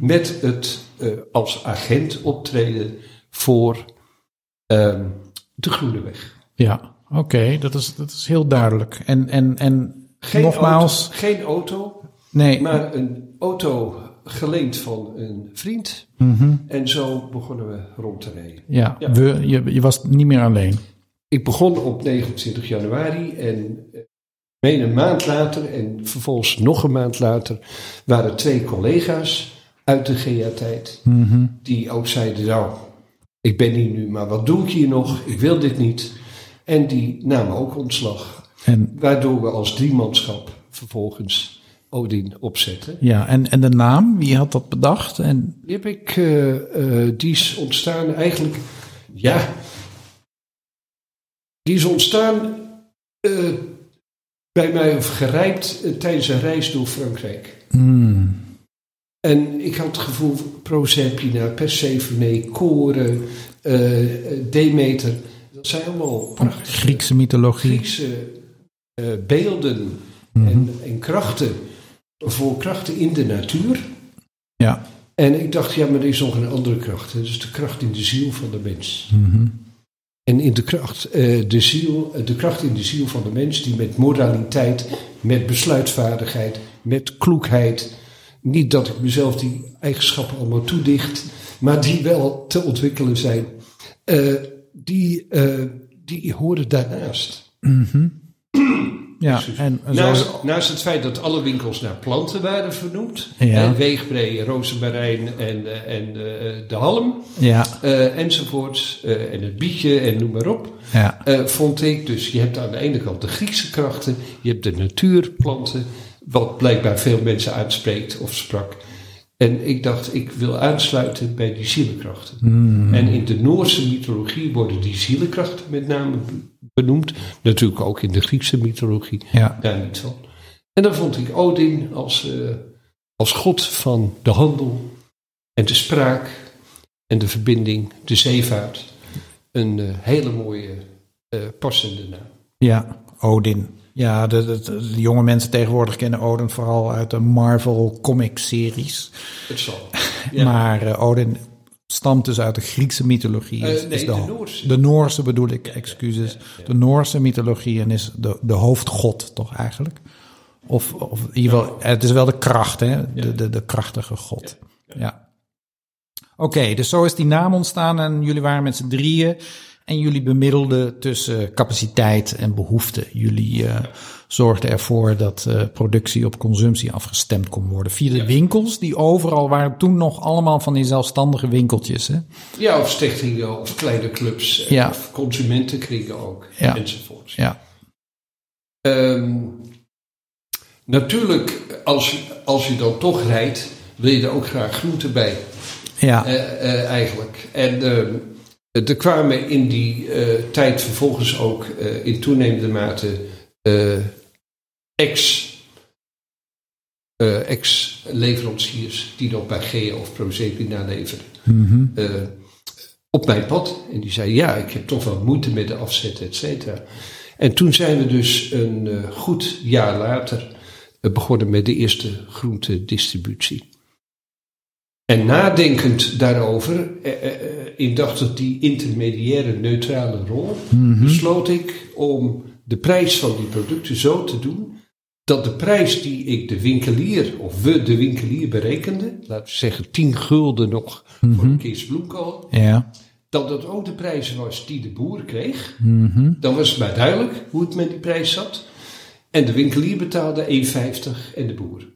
Met het eh, als agent optreden voor ehm, de Groene Weg. ja. Oké, dat, is, dat is heel duidelijk. En, en, en Geen nogmaals, Auto, geen auto, nee, maar een auto geleend van een vriend. Mhm. En zo begonnen we rond te rijden. ja, Ja. We, je, je was niet meer alleen. Ik begon op 29 januari en eh, meen een maand later en vervolgens nog een maand later waren twee collega's uit de GA-tijd Mhm. die ook zeiden, nou, ik ben hier nu, maar wat doe ik hier nog? Ik wil dit niet. En die namen ook ontslag, En, waardoor we als driemanschap vervolgens Odin opzetten. ja, en, en de naam, wie had dat bedacht? En, Die heb ik, eh, eh, die is ontstaan eigenlijk, ja, die is ontstaan eh, bij mij of gerijpt tijdens een reis door Frankrijk. mm, En ik had het gevoel, Proserpina, Persephone, Koren, Demeter, dat zijn allemaal prachtige Griekse mythologie. Griekse beelden Mhm. en, en krachten voor krachten in de natuur. Ja. En ik dacht, ja, maar er is nog een andere kracht. Dat is de kracht in de ziel van de mens. Mhm. En in de kracht, eh, de, ziel, de kracht in de ziel van de mens, die met moraliteit, met besluitvaardigheid, met kloekheid, niet dat ik mezelf die eigenschappen allemaal toedicht, maar die wel te ontwikkelen zijn, eh, die, eh, die horen daarnaast. Mhm. Ja, en zo, Naast, naast het feit dat alle winkels naar planten waren vernoemd, Ja. eh, weegbree, rozemarijn en, eh, en eh, de halm, ja, eh, enzovoorts, eh, en het bietje en noem maar op. ja, Eh, vond ik. Dus je hebt aan de ene kant de Griekse krachten, je hebt de natuurplanten, wat blijkbaar veel mensen uitspreekt of sprak. En ik dacht, ik wil aansluiten bij die zielenkrachten. Mm. En in de Noorse mythologie worden die zielenkrachten met name benoemd. Natuurlijk ook in de Griekse mythologie, ja, daar niet van. En dan vond ik Odin als, eh, als god van de handel en de spraak en de verbinding, de zeevaart, een eh, hele mooie eh, passende naam. ja, Odin. Ja, de, de, de jonge mensen tegenwoordig kennen Odin vooral uit de Marvel comic series. Het zal. Ja. Maar eh, Odin stamt dus uit de Griekse mythologie. Eh, nee, is de Noorse. De Noorse bedoel ik, excuses. De Noorse mythologie en is de, de hoofdgod toch eigenlijk. Of, of in ieder geval, het is wel de kracht, hè? De, de, de krachtige God. Ja. Oké, dus zo is die naam ontstaan en jullie waren met z'n drieën. En jullie bemiddelden tussen capaciteit en behoefte. Jullie uh, zorgden ervoor dat uh, productie op consumptie afgestemd kon worden. Via de winkels, die overal waren toen nog allemaal van die zelfstandige winkeltjes. Hè? Ja, of stichtingen of kleine clubs. Ja. Of consumentenkringen ook. Ja. Enzovoort. Ja. Um, natuurlijk, als, als je dan toch rijdt, wil je er ook graag groente bij. Ja. Uh, eigenlijk. En ehm, er kwamen in die uh, tijd vervolgens ook uh, in toenemende mate uh, ex, ex-leveranciers die nog bij GEA of Prozepina leverden. Mm op mijn pad. En die zei, ja, ik heb toch wel moeite met de afzet, et cetera. En toen zijn we dus een goed jaar later begonnen met de eerste groentedistributie. En nadenkend daarover, eh, eh, in dacht dat die intermediaire neutrale rol, Mhm. besloot ik om de prijs van die producten zo te doen dat de prijs die ik de winkelier, of we de winkelier berekenden, laten we zeggen 10 gulden nog voor een kist bloemkool, Ja. dat dat ook de prijs was die de boer kreeg. Mhm. Dan was het maar duidelijk hoe het met die prijs zat. En de winkelier betaalde 1,50 en de boer.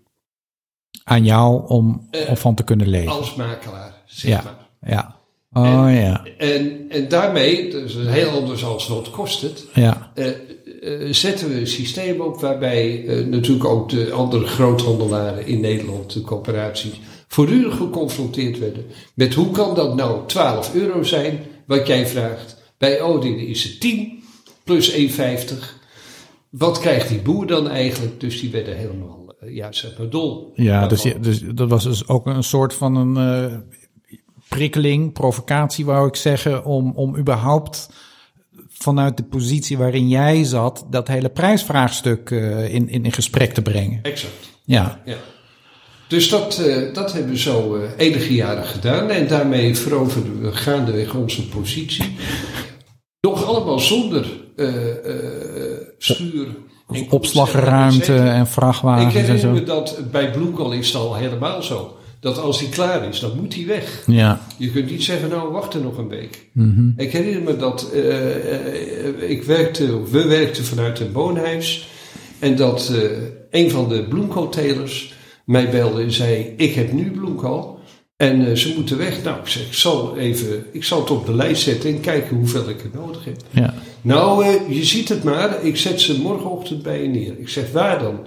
Aan jou om, om van te kunnen leven. Als makelaar, zeg Ja. maar. Ja. Oh ja. En, en daarmee, is heel anders als wat kost het, Ja. eh, eh, zetten we een systeem op waarbij natuurlijk ook de andere groothandelaren in Nederland, de coöperaties, voortdurend geconfronteerd werden met hoe kan dat nou 12 euro zijn wat jij vraagt. Bij Odin is het 10 plus 1,50. Wat krijgt die boer dan eigenlijk? Dus die werden helemaal, ja, zeg maar dol. Ja, dus, je- dus dat was dus ook een soort van een eh, prikkeling, provocatie wou ik zeggen, om, om überhaupt vanuit de positie waarin jij zat, dat hele prijsvraagstuk eh, in, in, in gesprek te brengen. Exact. Ja, Ja. Dus dat, eh, dat hebben we zo eh, enige jaren gedaan. En daarmee veroverden we gaandeweg onze positie. Nog allemaal zonder eh, eh, schuur. Opslagruimte en Ik vrachtwagens en herinner zo. me dat bij bloemkool is het al helemaal zo. Dat als hij klaar is, dan moet hij weg. Ja, Je kunt niet zeggen, nou wacht er nog een week. Mhm. Ik herinner me dat eh, eh, ik werkte, we werkten vanuit een woonhuis. En dat eh, een van de bloemkooltelers mij belde en zei: Ik heb nu bloemkool. En ze moeten weg. Nou, ik zeg, ik zal, even, ik zal het op de lijst zetten en kijken hoeveel ik er nodig heb. ja. Nou, eh, je ziet het maar. Ik zet ze morgenochtend bij je neer. Ik zeg, waar dan?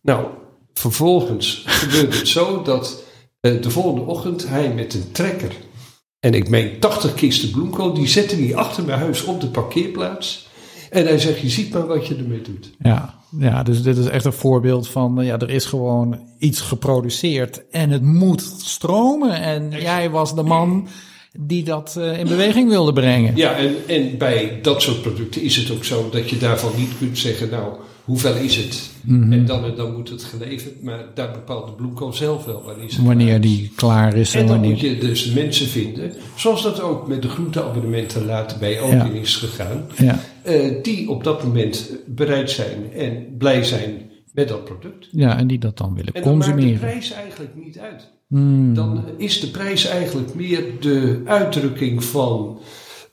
Nou, vervolgens gebeurde het zo dat eh, de volgende ochtend hij met een trekker... en ik meen 80 kisten bloemkool... die zette hij achter mijn huis op de parkeerplaats. En hij zegt, je ziet maar wat je ermee doet. Ja, ja, dus dit is echt een voorbeeld van, eh, ja, er is gewoon iets geproduceerd en het moet stromen. En jij was de man die dat eh, in beweging wilde brengen. Ja, en, en bij dat soort producten is het ook zo... dat je daarvan niet kunt zeggen, nou, hoeveel is het? En dan en dan moet het geleverd. Maar daar bepaalt de bloemkool zelf wel wanneer Wanneer die klaar is en, En dan wanneer... moet je dus mensen vinden, zoals dat ook met de groenteabonnementen later bij Odin Ja. is gegaan, Ja, eh, die op dat moment bereid zijn en blij zijn met dat product. ja, en die dat dan willen En dan maakt de consumeren. prijs eigenlijk niet uit. Hmm. Dan is de prijs eigenlijk meer de uitdrukking van,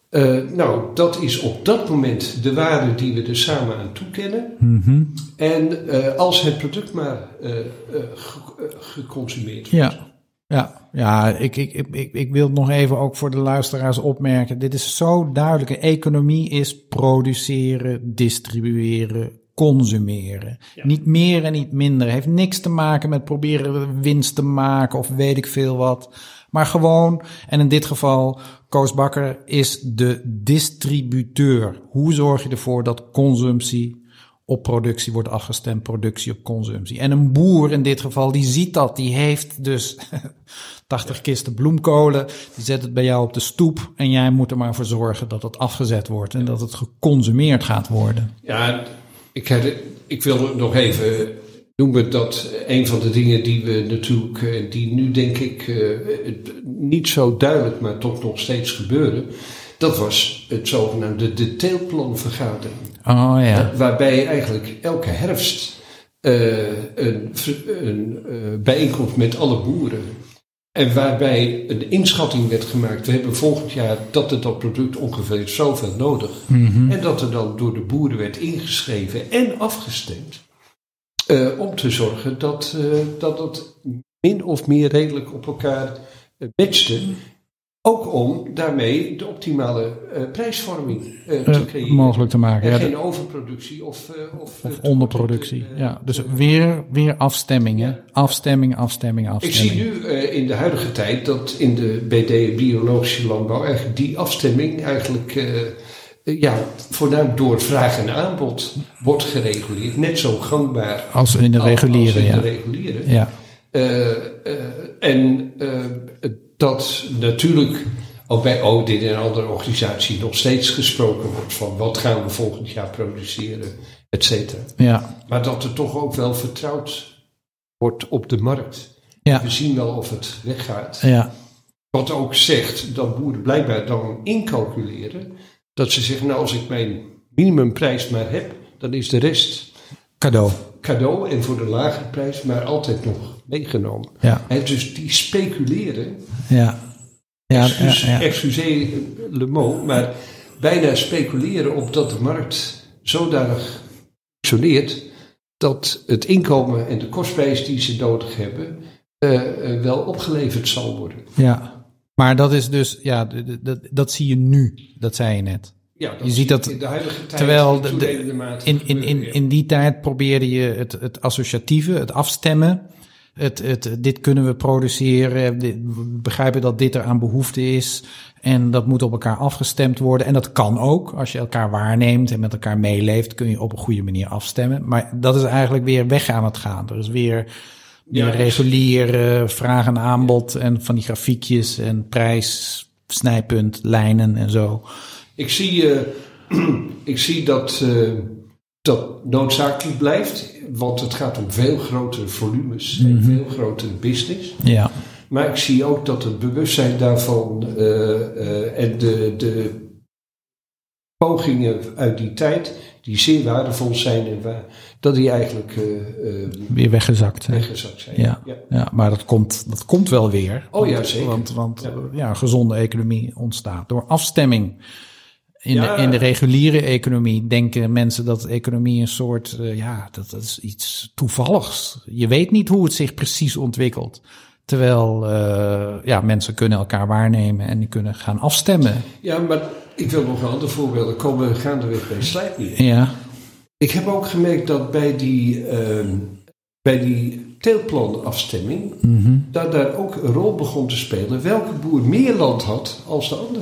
eh, nou, dat is op dat moment de waarde die we er samen aan toekennen. Mhm. En eh, als het product maar eh, ge- geconsumeerd wordt. Ja, ja, ja ik, ik, ik, ik, wil nog even ook voor de luisteraars opmerken. Dit is zo duidelijk. Economie is produceren, distribueren, consumeren. Niet meer en niet minder. Heeft niks te maken met proberen winst te maken of weet ik veel wat. Maar gewoon, en in dit geval, Koos Bakker is de distributeur. Hoe zorg je ervoor dat consumptie op productie wordt afgestemd, productie op consumptie. En een boer in dit geval, die ziet dat, die heeft dus 80 kisten bloemkolen, die zet het bij jou op de stoep en jij moet er maar voor zorgen dat het afgezet wordt en dat het geconsumeerd gaat worden. Ja, ik, her- ik wil nog even noemen dat een van de dingen die we natuurlijk, eh, die nu denk ik eh, niet zo duidelijk, maar toch nog steeds gebeuren, dat was het zogenaamde de teelplanvergadering. Oh ja, Waarbij eigenlijk elke herfst eh, een, een eh, bijeenkomst met alle boeren. En waarbij een inschatting werd gemaakt. We hebben volgend jaar dat er dat product ongeveer zoveel nodig. Mhm. En dat er dan door de boeren werd ingeschreven en afgestemd. eh, om te zorgen dat, eh, dat het min of meer redelijk op elkaar eh, matchte. Ook om daarmee de optimale eh, prijsvorming eh, te Eh, creëren. mogelijk te maken. En Ja, geen overproductie of, of, of onderproductie. Ja, dus weer, weer afstemmingen. Afstemming, afstemming, Ik afstemming. zie nu in de huidige tijd dat in de BD biologische landbouw eigenlijk die afstemming eigenlijk ja, voornamelijk door vraag en aanbod wordt gereguleerd. Net zo gangbaar Als in de als reguliere, in de reguliere. Ja, en dat natuurlijk ook bij ODIN en andere organisaties nog steeds gesproken wordt van wat gaan we volgend jaar produceren, et cetera. ja, Maar dat er toch ook wel vertrouwd wordt op de markt. ja, We zien wel of het weggaat. ja, Wat ook zegt dat boeren blijkbaar dan incalculeren. Dat ze zeggen, nou als ik mijn minimumprijs maar heb, dan is de rest cadeau. Cadeau en voor de lagere prijs maar altijd nog meegenomen. Ja, dus die speculeren, ja. Ja, ja, excuus, ja. excusez le mot, maar bijna speculeren op dat de markt zodanig functioneert dat het inkomen en de kostprijs die ze nodig hebben eh, eh, wel opgeleverd zal worden. ja. Maar dat is dus, ja, dat zie je nu. Dat zei je net. Ja, Je ziet dat in de huidige tijd Terwijl in de- de- in, in, in, die tijd probeerde je het, het associatieve, het afstemmen. Het, het, dit kunnen we produceren. dit- we begrijpen dat dit er aan behoefte is. En dat moet op elkaar afgestemd worden. En dat kan ook. Als je elkaar waarneemt en met elkaar meeleeft, kun je op een goede manier afstemmen. Maar dat is eigenlijk weer weg aan het gaan. Er is weer, weer Ja, reguliere vraag en aanbod. En van die grafiekjes en prijs, snijpunt, lijnen en zo. Ik zie, eh, ik zie dat eh, dat noodzakelijk blijft, want het gaat om veel grotere volumes Mhm. en veel grotere business. Ja, Maar ik zie ook dat het bewustzijn daarvan eh, en de, de pogingen uit die tijd, die zeer waardevol zijn, en waar, dat die eigenlijk weer weggezakt. weggezakt zijn. Ja, ja. maar dat komt, dat komt wel weer. Oh ja, Want- zeker. Want, want Ja. ja. ja, een gezonde economie ontstaat door afstemming. In, Ja. de, in de reguliere economie denken mensen dat economie een soort, eh, ja, dat, dat is iets toevalligs. Je weet niet hoe het zich precies ontwikkelt. Terwijl, eh, ja, mensen kunnen elkaar waarnemen en die kunnen gaan afstemmen. Ja, maar ik wil nog een ander voorbeeld. Dan komen we gaandeweg bij slijpnier. Ja, Ik heb ook gemerkt dat bij die, ehm, bij die teelplanafstemming, mhm. dat daar ook een rol begon te spelen welke boer meer land had als de ander.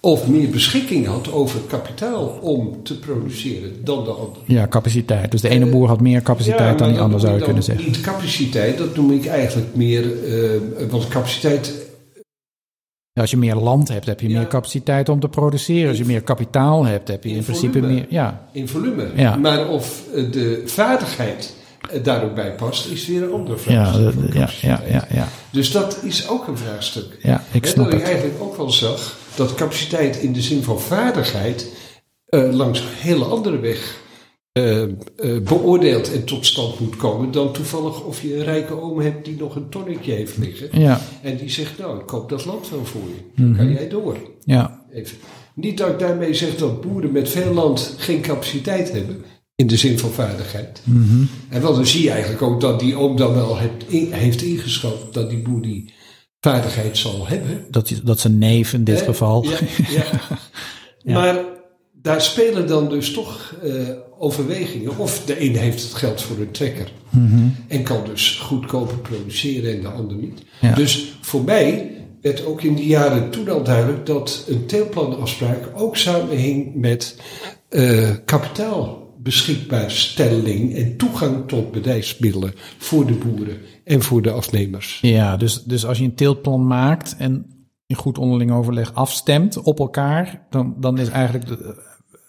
Of meer beschikking had over kapitaal om te produceren dan de ander. ja, capaciteit. Dus de ene boer had meer capaciteit Ja, dan die ander, zou je kunnen zeggen. Niet capaciteit, dat noem ik eigenlijk meer, eh, want capaciteit als je meer land hebt, heb je Ja. meer capaciteit om te produceren. Als je meer kapitaal hebt, heb je in, In principe volume. meer. Ja, in volume. Ja. Maar of eh, de vaardigheid eh, daar ook bij past, is weer een ander ja, vraagstuk. ja, ja, ja, ja, Dus dat is ook een vraagstuk. ja, ik snap dat ik het. eigenlijk ook wel zag dat capaciteit in de zin van vaardigheid eh, langs een hele andere weg eh, beoordeeld en tot stand moet komen dan toevallig of je een rijke oom hebt die nog een tonnetje heeft liggen Ja, en die zegt nou ik koop dat land wel voor je, dan Mhm. kan jij door. ja, Even. Niet dat ik daarmee zeg dat boeren met veel land geen capaciteit hebben in de zin van vaardigheid. mhm. En wel dan zie je eigenlijk ook dat die oom dan wel heeft, in- heeft dat die boer die vaardigheid zal hebben. Dat, dat is een neef in dit geval. Ja, ja. Maar daar spelen dan dus toch eh, overwegingen. Of de een heeft het geld voor een trekker Mhm. en kan dus goedkoper produceren en de ander niet. Ja. Dus voor mij werd ook in die jaren toen al duidelijk dat een teelplanafspraak ook samenhing met eh kapitaalbeschikbaarstelling en toegang tot bedrijfsmiddelen voor de boeren en voor de afnemers. Ja, dus, dus als je een teeltplan maakt en in goed onderling overleg afstemt op elkaar, dan, dan is eigenlijk, de,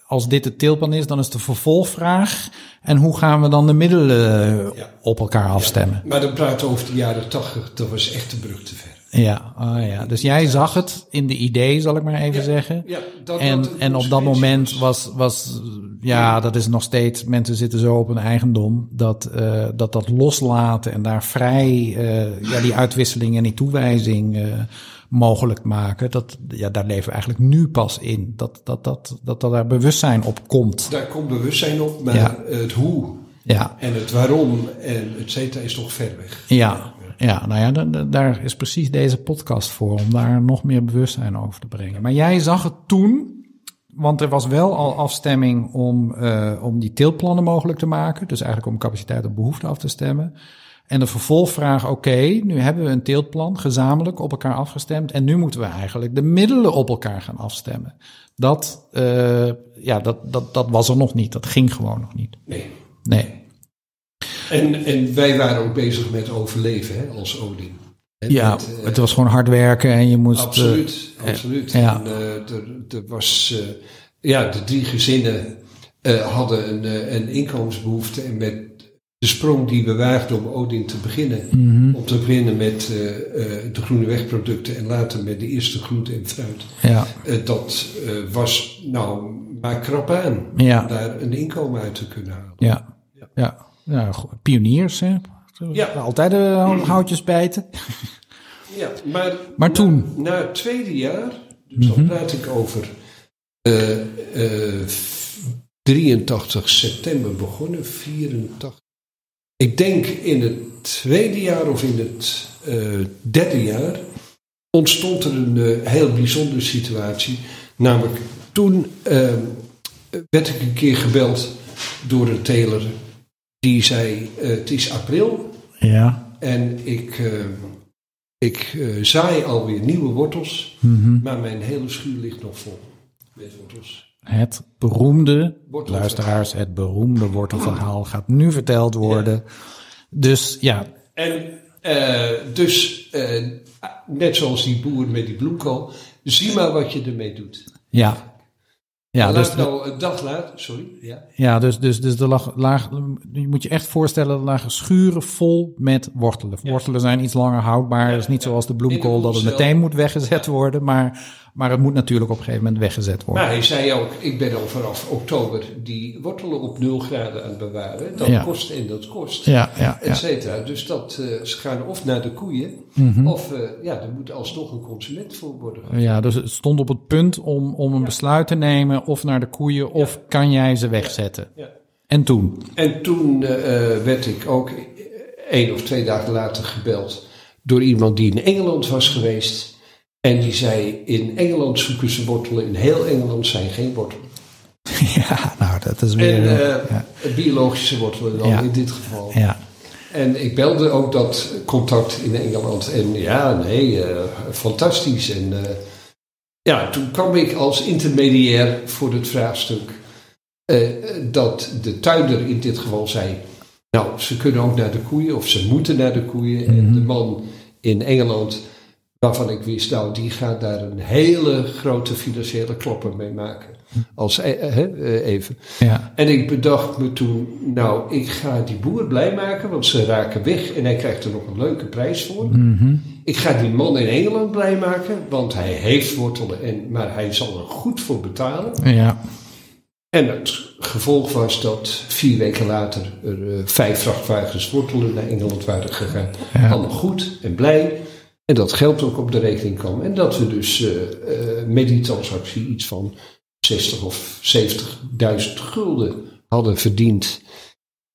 als dit het teelplan is, dan is de vervolgvraag. En hoe gaan we dan de middelen Ja. op elkaar afstemmen? Maar dan praten we over de jaren tachtig, dat was echt de brug te ver. Ja, ah, ja. dus jij zag het in de idee, zal ik maar even zeggen. Ja, dat En, dat en op dat moment was. was, ja, dat is nog steeds. Mensen zitten zo op hun eigendom dat eh, dat, dat loslaten en daar vrij eh, ja, die uitwisseling en die toewijzing eh, mogelijk maken. Dat, ja, daar leven we eigenlijk nu pas in. Dat, dat, dat, dat, dat daar bewustzijn op komt. Daar komt bewustzijn op, maar Ja. het hoe Ja, en het waarom en et cetera is nog ver weg. ja, ja nou ja, da- da- daar is precies deze podcast voor. Om daar nog meer bewustzijn over te brengen. Maar jij zag het toen. Want er was wel al afstemming om, eh, om die teelplannen mogelijk te maken. Dus eigenlijk om capaciteit op behoefte af te stemmen. En de vervolgvraag, oké, nu hebben we een teeltplan gezamenlijk op elkaar afgestemd. En nu moeten we eigenlijk de middelen op elkaar gaan afstemmen. Dat, eh, ja, dat, dat, dat was er nog niet. Dat ging gewoon nog niet. Nee. Nee. En, en wij waren ook bezig met overleven hè, als Odin. En Ja, met, eh, het was gewoon hard werken en je moest... eh, Absoluut, absoluut. ja. En, eh, er, er was, eh, ja, de drie gezinnen eh, hadden een, eh, een inkomensbehoefte. En met de sprong die we waagden om Odin te beginnen, mhm, om te beginnen met eh, eh, de groene wegproducten en later met de eerste groente en fruit. ja, Eh, dat eh, was nou maar krap aan om ja, daar een inkomen uit te kunnen halen. ja, ja. ja, go- pioniers, hè? Ja. Altijd de houtjes bijten. Ja, maar, toen? Na, het tweede jaar, dus Mhm. dan praat ik over eh, eh, f- 83 september begonnen, 84. Ik denk in het tweede jaar of in het eh, derde jaar ontstond er een eh, heel bijzondere situatie. Namelijk, toen eh, werd ik een keer gebeld door een teler die zei: eh, Het is april Ja. en ik, eh, ik eh, zaai alweer nieuwe wortels, mhm. maar mijn hele schuur ligt nog vol met wortels. Het beroemde, luisteraars, het beroemde wortelverhaal gaat nu verteld worden. Dus ja, En dus, net zoals die boer met die bloemkool, zie maar wat je ermee doet. ja. Ja, dus, nou een dag later, sorry, ja. ja, dus, dus, dus er lag, laag, je moet je echt voorstellen, er lagen schuren vol met wortelen. Wortelen zijn iets langer houdbaar. Het is niet zoals de bloemkool dat het meteen moet weggezet worden. Maar, maar het moet natuurlijk op een gegeven moment weggezet worden. Maar hij zei ook, ik ben al vanaf oktober die wortelen op 0 graden aan het bewaren. Dat Ja. kost en dat kost. Ja, ja, et cetera. Dus dat, eh, ze gaan of naar de koeien, Mhm. of eh, ja, er moet alsnog een consument voor worden. Ja, dus het stond op het punt om, om een besluit te nemen of naar de koeien of kan jij ze wegzetten. Ja. En toen? En toen eh, werd ik ook één of twee dagen later gebeld door iemand die in Engeland was geweest. En die zei, in Engeland zoeken ze wortelen, in heel Engeland zijn geen wortelen. Ja, nou, dat is weer... En eh, ja, biologische wortelen dan Ja. in dit geval. ja, En ik belde ook dat contact in Engeland. En ja, nee, eh, fantastisch. En eh, ja, toen kwam ik als intermediair voor het vraagstuk. dat de tuinder in dit geval zei. Nou, ze kunnen ook naar de koeien, of ze moeten naar de koeien. En Mhm. de man in Engeland, waarvan ik wist, nou, die gaat daar een hele grote financiële klapper mee maken. Als eh, eh, eh, even. ja, En ik bedacht me toen, nou, ik ga die boer blij maken, want ze raken weg en hij krijgt er nog een leuke prijs voor. mhm, Ik ga die man in Engeland blij maken, want hij heeft wortelen, en, maar hij zal er goed voor betalen. ja, En het gevolg was dat vier weken later er vijf vrachtwagens wortelen naar Engeland waren gegaan. Ja. Allemaal goed en blij. En dat geld ook op de rekening kwam. En dat we dus eh, eh, met die transactie iets van 60 of 70.000 gulden hadden verdiend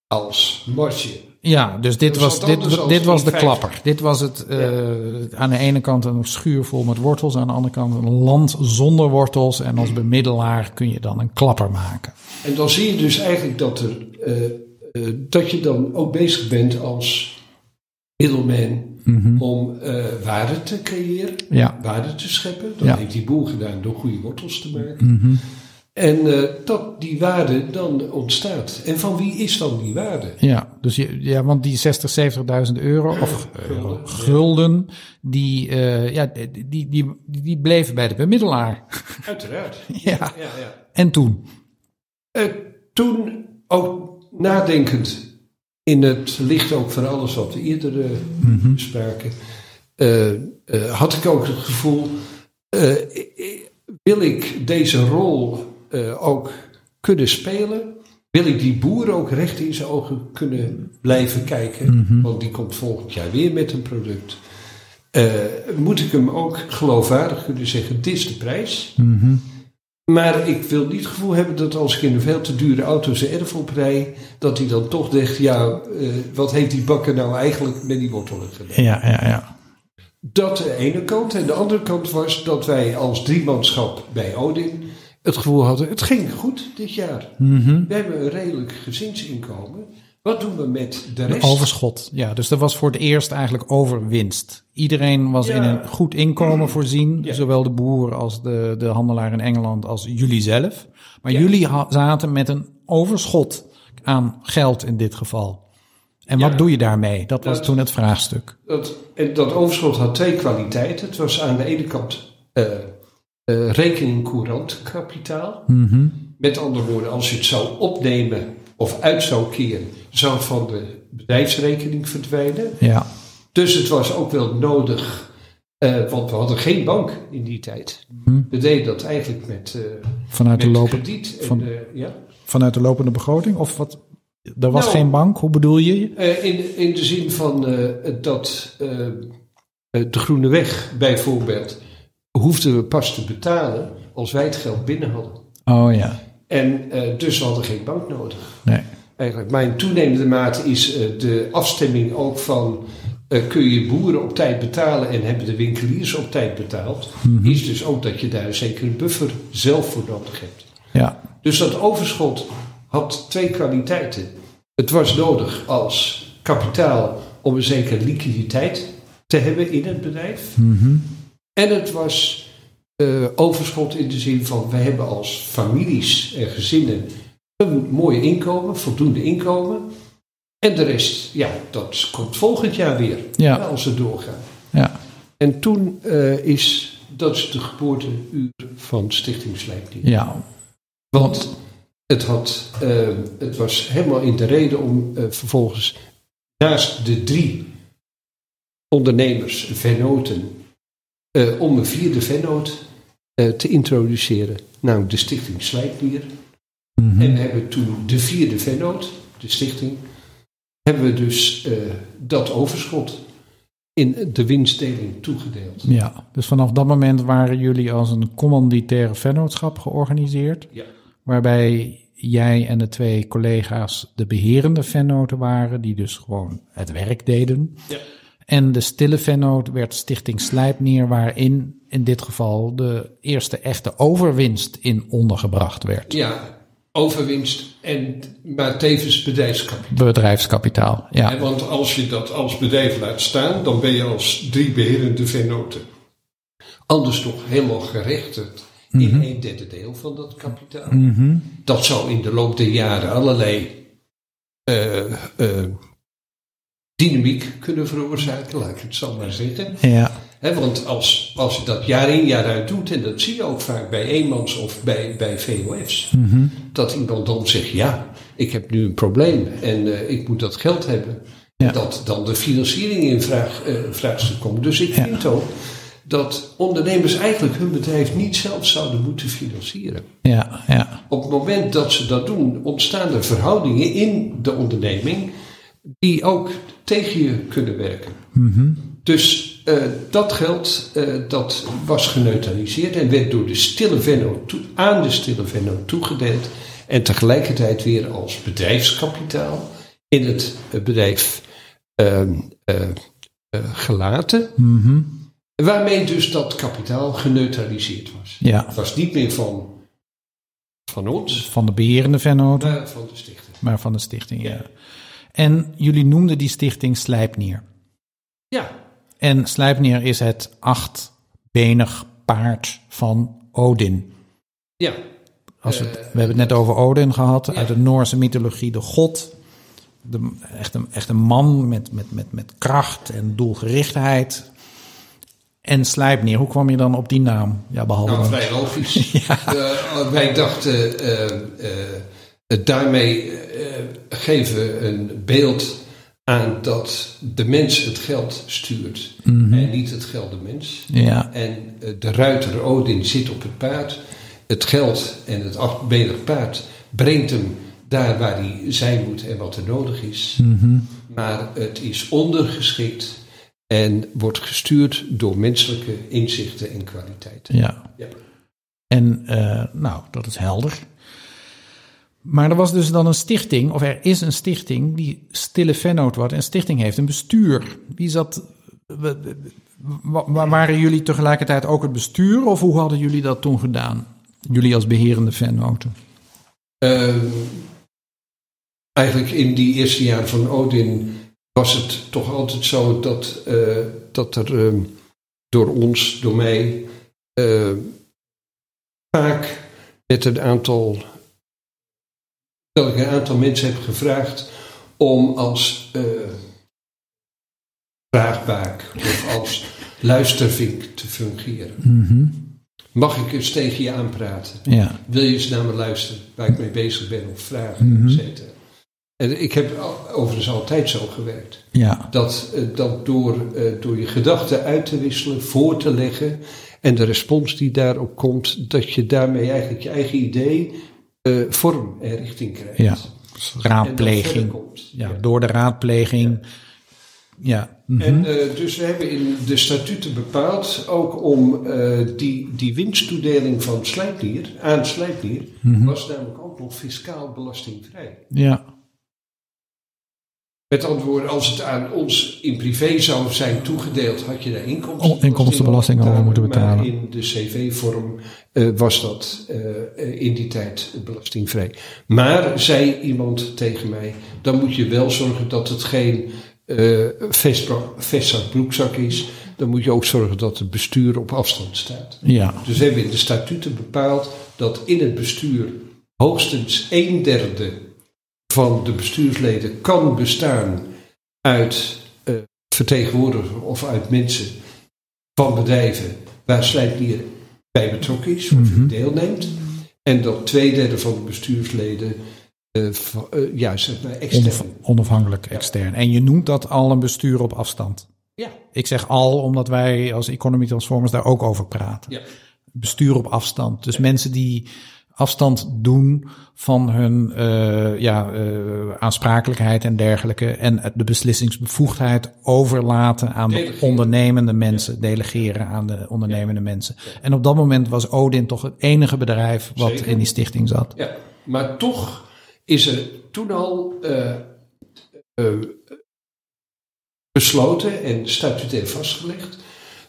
als marge. ja, dus dit was, dit, dit was de klapper. Dit was het, eh, aan de ene kant een schuur vol met wortels, aan de andere kant een land zonder wortels. En als bemiddelaar kun je dan een klapper maken. En dan zie je dus eigenlijk dat, er, dat je dan ook bezig bent als Mhm. om eh, waarde te creëren, Ja. waarde te scheppen. Dat Ja. heeft die boer gedaan door goede wortels te maken. Mhm. En eh, dat die waarde dan ontstaat. En van wie is dan die waarde? Ja, dus je, ja, want die 60, 70.000 euro of euro, Gulden. die, eh, ja, die, die, die, die bleven bij de bemiddelaar. Uiteraard. Ja. ja, ja. En toen? Eh, toen ook nadenkend in het licht ook van alles wat we eerder eh, Mhm. bespraken, eh, eh, had ik ook het gevoel, wil ik deze rol ook kunnen spelen, wil ik die boer ook recht in zijn ogen kunnen blijven kijken. Want die komt volgend jaar weer met een product. Moet ik hem ook geloofwaardig kunnen zeggen, dit is de prijs. Maar ik wil niet het gevoel hebben dat als ik in een veel te dure auto zijn erf oprij, dat hij dan toch zegt, ja, eh, wat heeft die bakker nou eigenlijk met die wortelen gedaan? Ja, ja, ja. Dat de ene kant. En de andere kant was dat wij als driemanschap bij Odin het gevoel hadden, het ging goed dit jaar. Mhm. We hebben een redelijk gezinsinkomen. Wat doen we met de rest? Overschot. Ja, dus dat was voor het eerst eigenlijk overwinst. Iedereen was Ja. in een goed inkomen voorzien. Ja. Zowel de boer als de, de handelaar in Engeland als jullie zelf. Maar Ja. jullie zaten met een overschot aan geld in dit geval. En wat doe je daarmee? Dat was toen het vraagstuk. Dat, dat overschot had twee kwaliteiten. Het was aan de ene kant eh rekening courant kapitaal. Mhm. Met andere woorden, als je het zou opnemen of uit zou keren, zou van de bedrijfsrekening verdwijnen. Ja, Dus het was ook wel nodig, eh, want we hadden geen bank in die tijd. Hm. We deden dat eigenlijk met, eh, vanuit, de met lopen, krediet. En, van- eh, ja. vanuit de lopende begroting? Of wat? Er was Nou. geen bank, hoe bedoel je? In, in de zin van dat de Groene Weg bijvoorbeeld hoefden we pas te betalen als wij het geld binnen hadden. Oh ja, En eh, dus we hadden geen bank nodig. nee. Eigenlijk. Maar in toenemende mate is eh, de afstemming ook van eh, kun je boeren op tijd betalen en hebben de winkeliers op tijd betaald, is dus ook dat je daar een zekere buffer zelf voor nodig hebt. Ja, Dus dat overschot had twee kwaliteiten. Het was nodig als kapitaal om een zekere liquiditeit te hebben in het bedrijf. Mhm. En het was eh, overschot in de zin van we hebben als families en gezinnen een mooi inkomen, voldoende inkomen. En de rest, ja, dat komt volgend jaar weer Ja. als we doorgaan. ja, En toen eh, is, dat is de geboorteuur van Stichting Slijpdier. ja. Want het, had, eh, het was helemaal in de reden om eh, vervolgens naast de drie ondernemers, vennoten, eh, om een vierde vennoot te introduceren. Namelijk de Stichting Mhm. En hebben toen de vierde vennoot, de stichting, hebben we dus eh, dat overschot in de winstdeling toegedeeld. Ja, dus vanaf dat moment waren jullie als een commanditaire vennootschap georganiseerd. Ja. Waarbij jij en de twee collega's de beherende vennoten waren, die dus gewoon het werk deden. Ja. En de stille vennoot werd Stichting Slijpnier, waarin in dit geval de eerste echte overwinst in ondergebracht werd. Ja, overwinst en maar tevens bedrijfskapitaal. Bedrijfskapitaal, ja. Want als je dat als bedrijf laat staan, dan ben je als drie beherende vennoten anders toch helemaal gerechtigd in een derde deel van dat kapitaal. Mhm. Dat zou in de loop der jaren allerlei eh, eh, dynamiek kunnen veroorzaken, laat ik het zo maar zeggen. Ja, Want als, als je dat jaar in jaar uit doet, en dat zie je ook vaak bij eenmans of bij, bij VOF's, Mhm. dat iemand dan zegt, ja, ik heb nu een probleem en eh, ik moet dat geld hebben. Ja. Dat dan de financiering in vraag, eh, vraagstuk komt. Dus ik Ja. vind ook dat ondernemers eigenlijk hun bedrijf niet zelf zouden moeten financieren. ja, ja. Op het moment dat ze dat doen, ontstaan er verhoudingen in de onderneming die ook tegen je kunnen werken. Mhm. Dus eh, dat geld eh, dat was geneutraliseerd en werd door de stille venno toe- aan de stille venno toegedeeld. En tegelijkertijd weer als bedrijfskapitaal in het eh, bedrijf eh, gelaten. Mhm. Waarmee dus dat kapitaal geneutraliseerd was. Ja, Het was niet meer van, van ons, van de beherende vennoten. maar van de stichting. Maar van de stichting, ja. En jullie noemden die stichting Slijpnier. Ja, En Slijpnier is het achtbenig paard van Odin. ja. Als we, het- Eh, we hebben het net over Odin gehad, Ja. uit de Noorse mythologie de god. De, echt, een, echt een man met, met, met, met kracht en doelgerichtheid. En Slijpnier, hoe kwam je dan op die naam? Ja, behalve... Nou, vrij logisch. Eh, wij dachten, eh, daarmee geven we een beeld aan dat de mens het geld stuurt en niet het geld de mens. ja, En eh, de ruiter Odin zit op het paard. Het geld en het achtbenig paard brengt hem daar waar hij zijn moet en wat er nodig is. Mhm. Maar het is ondergeschikt en wordt gestuurd door menselijke inzichten en kwaliteiten. Ja. Ja. En eh, nou, dat is helder. Maar er was dus dan een stichting, of er is een stichting die stille vennoot wordt. En stichting heeft een bestuur. Wie zat. wa- wa- wa- waren jullie tegelijkertijd ook het bestuur, of hoe hadden jullie dat toen gedaan? Jullie als beherende vennoten. Ehm, eigenlijk in die eerste jaren van Odin was het toch altijd zo dat, eh, dat er ehm, door ons, door mij, eh, vaak met een aantal, dat ik een aantal mensen heb gevraagd om als eh vraagbaak of als luistervink te fungeren. Mhm. Mag ik eens tegen je aanpraten? Ja. Wil je eens naar me luisteren waar ik mee bezig ben of vragen, et cetera. En ik heb overigens altijd zo gewerkt. Ja. Dat, eh, dat door, eh, door je gedachten uit te wisselen, voor te leggen en de respons die daarop komt, dat je daarmee eigenlijk je eigen idee eh, vorm en richting krijgt. Ja. Raadpleging. Ja, door de raadpleging. Ja. mhm. En eh, dus we hebben in de statuten bepaald, ook om eh, die, die winsttoedeling van Slijpnier, aan Slijpnier, Mhm. was namelijk ook nog fiscaal belastingvrij. ja. Met andere als het aan ons in privé zou zijn toegedeeld, had je daar inkomsten, Oh, inkomstenbelasting over moeten betalen. Maar in de cv-vorm eh, was dat eh, eh, in die tijd belastingvrij. Maar, zei iemand tegen mij, dan moet je wel zorgen dat het geen eh vestzak vestzak broekzak is. Dan moet je ook zorgen dat het bestuur op afstand staat. Ja. Dus we hebben in de statuten bepaald dat in het bestuur hoogstens een derde van de bestuursleden kan bestaan uit eh vertegenwoordigers of uit mensen van bedrijven waar Slijpnier bij betrokken is of Mhm. deelneemt. En dat twee derde van de bestuursleden van- ja, zeg maar extern. Onaf- onafhankelijk extern. En je noemt dat al een bestuur op afstand. Ja, Ik zeg al, omdat wij als Economy Transformers daar ook over praten. ja. Bestuur op afstand. Dus mensen die afstand doen van hun eh, ja, eh, aansprakelijkheid en dergelijke. En de beslissingsbevoegdheid overlaten aan de ondernemende mensen. Delegeren aan de ondernemende mensen. En op dat moment was Odin toch het enige bedrijf wat Zeker. in die stichting zat. Ja, maar toch is er toen al eh, besloten en statutair vastgelegd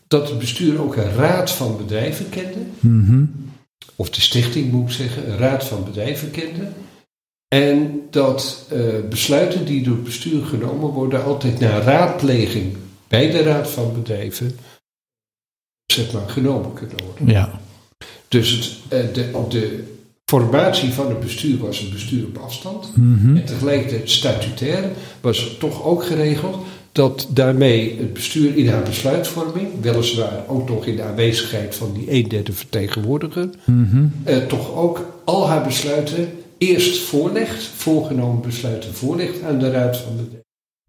dat het bestuur ook een raad van bedrijven kende, Mhm. Of de stichting moet ik zeggen, een raad van bedrijven kende. En dat eh, besluiten die door het bestuur genomen worden altijd na raadpleging bij de raad van bedrijven zeg maar, genomen kunnen worden. Ja. Dus het, eh, de, de formatie van het bestuur was een bestuur op afstand. Mhm. En tegelijkertijd statutair was toch ook geregeld dat daarmee het bestuur in haar besluitvorming, weliswaar ook nog in de aanwezigheid van die een derde vertegenwoordiger, Mhm. eh, toch ook al haar besluiten eerst voorlegt, voorgenomen besluiten voorlegt aan de Raad van de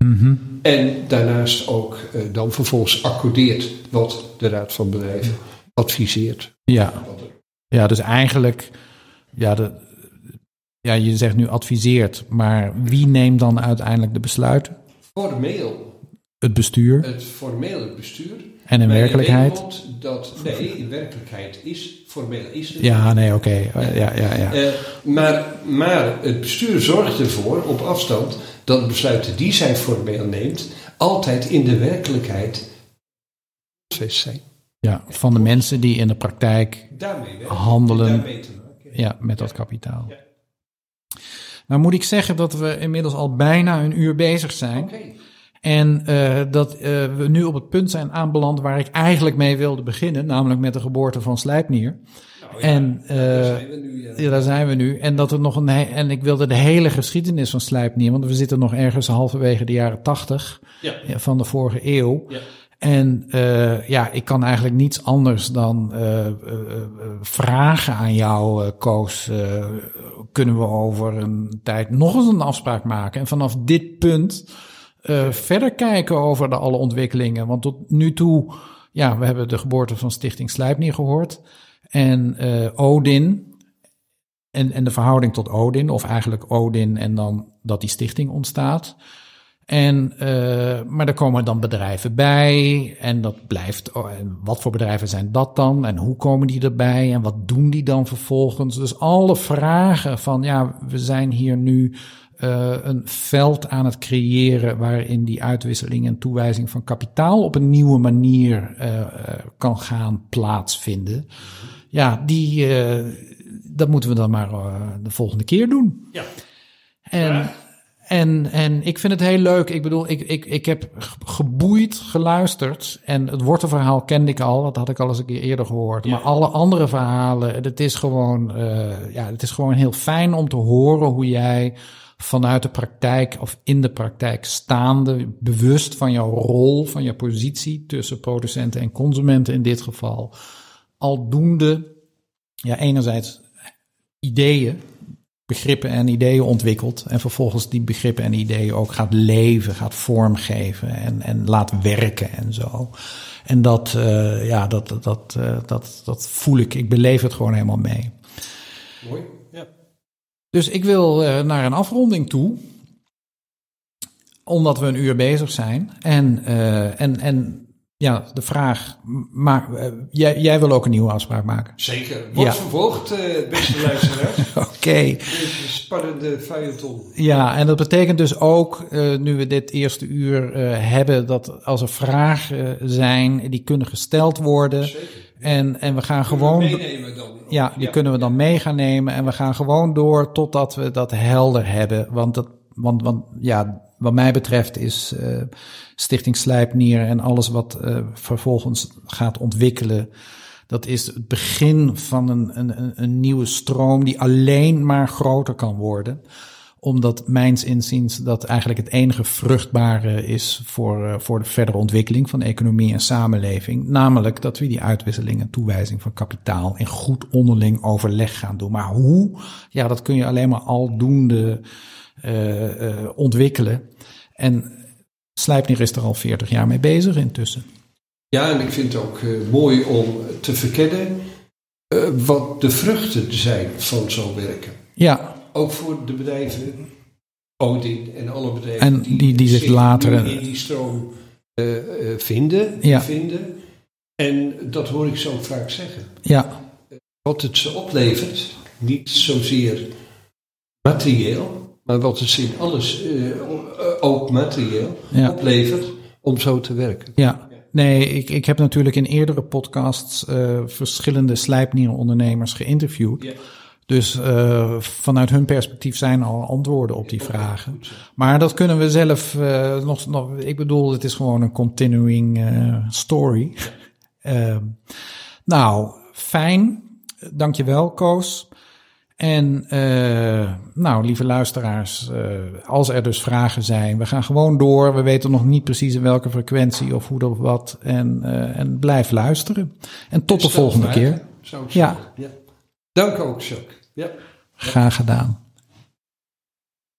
Mhm. En daarnaast ook eh, dan vervolgens accordeert wat de Raad van Bedrijven adviseert. Ja. Ja, dus eigenlijk, ja, de, ja, je zegt nu adviseert, maar wie neemt dan uiteindelijk de besluiten? Formeel, Het bestuur. het formele bestuur. En in werkelijkheid? Dat, nee, in werkelijkheid is, formeel is het. Ja, nee, oké. Ja, ja, ja. Eh, maar, maar het bestuur zorgt ervoor op afstand dat de besluiten die zij formeel neemt altijd in de werkelijkheid zijn. ja, van de mensen die in de praktijk Daarmee. Handelen. Daarmee te maken. ja, met dat kapitaal. Ja. Nou moet ik zeggen dat we inmiddels al bijna een uur bezig zijn. En eh, dat eh, we nu op het punt zijn aanbeland waar ik eigenlijk mee wilde beginnen, namelijk met de geboorte van Slijpnier. Nou ja, en daar eh, zijn we nu. Ja. Ja, daar zijn we nu. En dat er nog een. En ik wilde de hele geschiedenis van Slijpnier, want we zitten nog ergens halverwege de jaren tachtig Ja. van de vorige eeuw. Ja. En eh, ja, ik kan eigenlijk niets anders dan eh, eh, eh, vragen aan jou, eh, Koos. eh, kunnen we over een tijd nog eens een afspraak maken? En vanaf dit punt eh, verder kijken over de alle ontwikkelingen. Want tot nu toe, ja, we hebben de geboorte van Stichting Slijpnier gehoord. En eh, Odin, en, en de verhouding tot Odin, of eigenlijk Odin en dan dat die stichting ontstaat. En, uh, maar er komen dan bedrijven bij en dat blijft. Oh, en wat voor bedrijven zijn dat dan? En hoe komen die erbij? En wat doen die dan vervolgens? Dus alle vragen van ja, we zijn hier nu uh, een veld aan het creëren waarin die uitwisseling en toewijzing van kapitaal op een nieuwe manier uh, kan gaan plaatsvinden. Ja, die, dat moeten we dan maar de volgende keer doen. Ja. En. En, en ik vind het heel leuk. Ik bedoel, ik, ik, ik heb geboeid geluisterd. En het wortelverhaal kende ik al. Dat had ik al eens een keer eerder gehoord. Maar alle andere verhalen, het is gewoon, ja, het is gewoon heel fijn om te horen hoe jij vanuit de praktijk of in de praktijk staande, bewust van jouw rol, van jouw positie tussen producenten en consumenten in dit geval, aldoende, ja, enerzijds ideeën begrippen en ideeën ontwikkelt. En vervolgens die begrippen en ideeën ook gaat leven, gaat vormgeven en, en laat werken en zo. En dat, uh, ja, dat, dat, uh, dat, dat voel ik. Ik beleef het gewoon helemaal mee. Mooi. Dus ik wil uh, naar een afronding toe. Omdat we een uur bezig zijn. En, en, en ja, de vraag, maar uh, jij, jij wil ook een nieuwe afspraak maken? Zeker. Wordt ja. vervolgd, beste luisteraars. Oké. Okay. Spannende feuilleton. Ja, en dat betekent dus ook, nu we dit eerste uur hebben, dat als er vragen zijn, die kunnen gesteld worden. Zeker. En, en we gaan gewoon. Meenemen. Ja, die kunnen we dan mee gaan nemen. En we gaan gewoon door totdat we dat helder hebben. Want dat, want, want ja, wat mij betreft is uh, Stichting Slijpnier en alles wat uh, vervolgens gaat ontwikkelen. Dat is het begin van een, een, een nieuwe stroom die alleen maar groter kan worden omdat mijns inziens dat eigenlijk het enige vruchtbare is voor, uh, voor de verdere ontwikkeling van economie en samenleving. Namelijk dat we die uitwisseling en toewijzing van kapitaal in goed onderling overleg gaan doen. Maar hoe? Ja, dat kun je alleen maar aldoende uh, uh, ontwikkelen. En Slijpnier is er al 40 jaar mee bezig intussen. Ja, en ik vind het ook mooi om te verkennen wat de vruchten zijn van zo'n werken. Ja. Ook voor de bedrijven, Odin en alle bedrijven en die, die, die zich later in die stroom uh, vinden, ja. vinden. En dat hoor ik zo vaak zeggen. Ja. Wat het ze oplevert, niet zozeer materieel, maar wat het in alles, uh, ook materieel, ja. oplevert om zo te werken. Ja. Nee, ik, ik heb natuurlijk in eerdere podcasts uh, verschillende slijpnierenondernemers geïnterviewd. Ja. Dus uh, vanuit hun perspectief zijn al antwoorden op die vragen. Maar dat kunnen we zelf uh, nog, nog. Ik bedoel, het is gewoon een continuing uh, story. nou, fijn. Dankjewel, Koos. En nou, lieve luisteraars, als er dus vragen zijn, we gaan gewoon door. We weten nog niet precies in welke frequentie of hoe of wat. En, en blijf luisteren. En tot de volgende keer. Zo ja. ja. Dank ook, Chuck. Ja. Graag gedaan.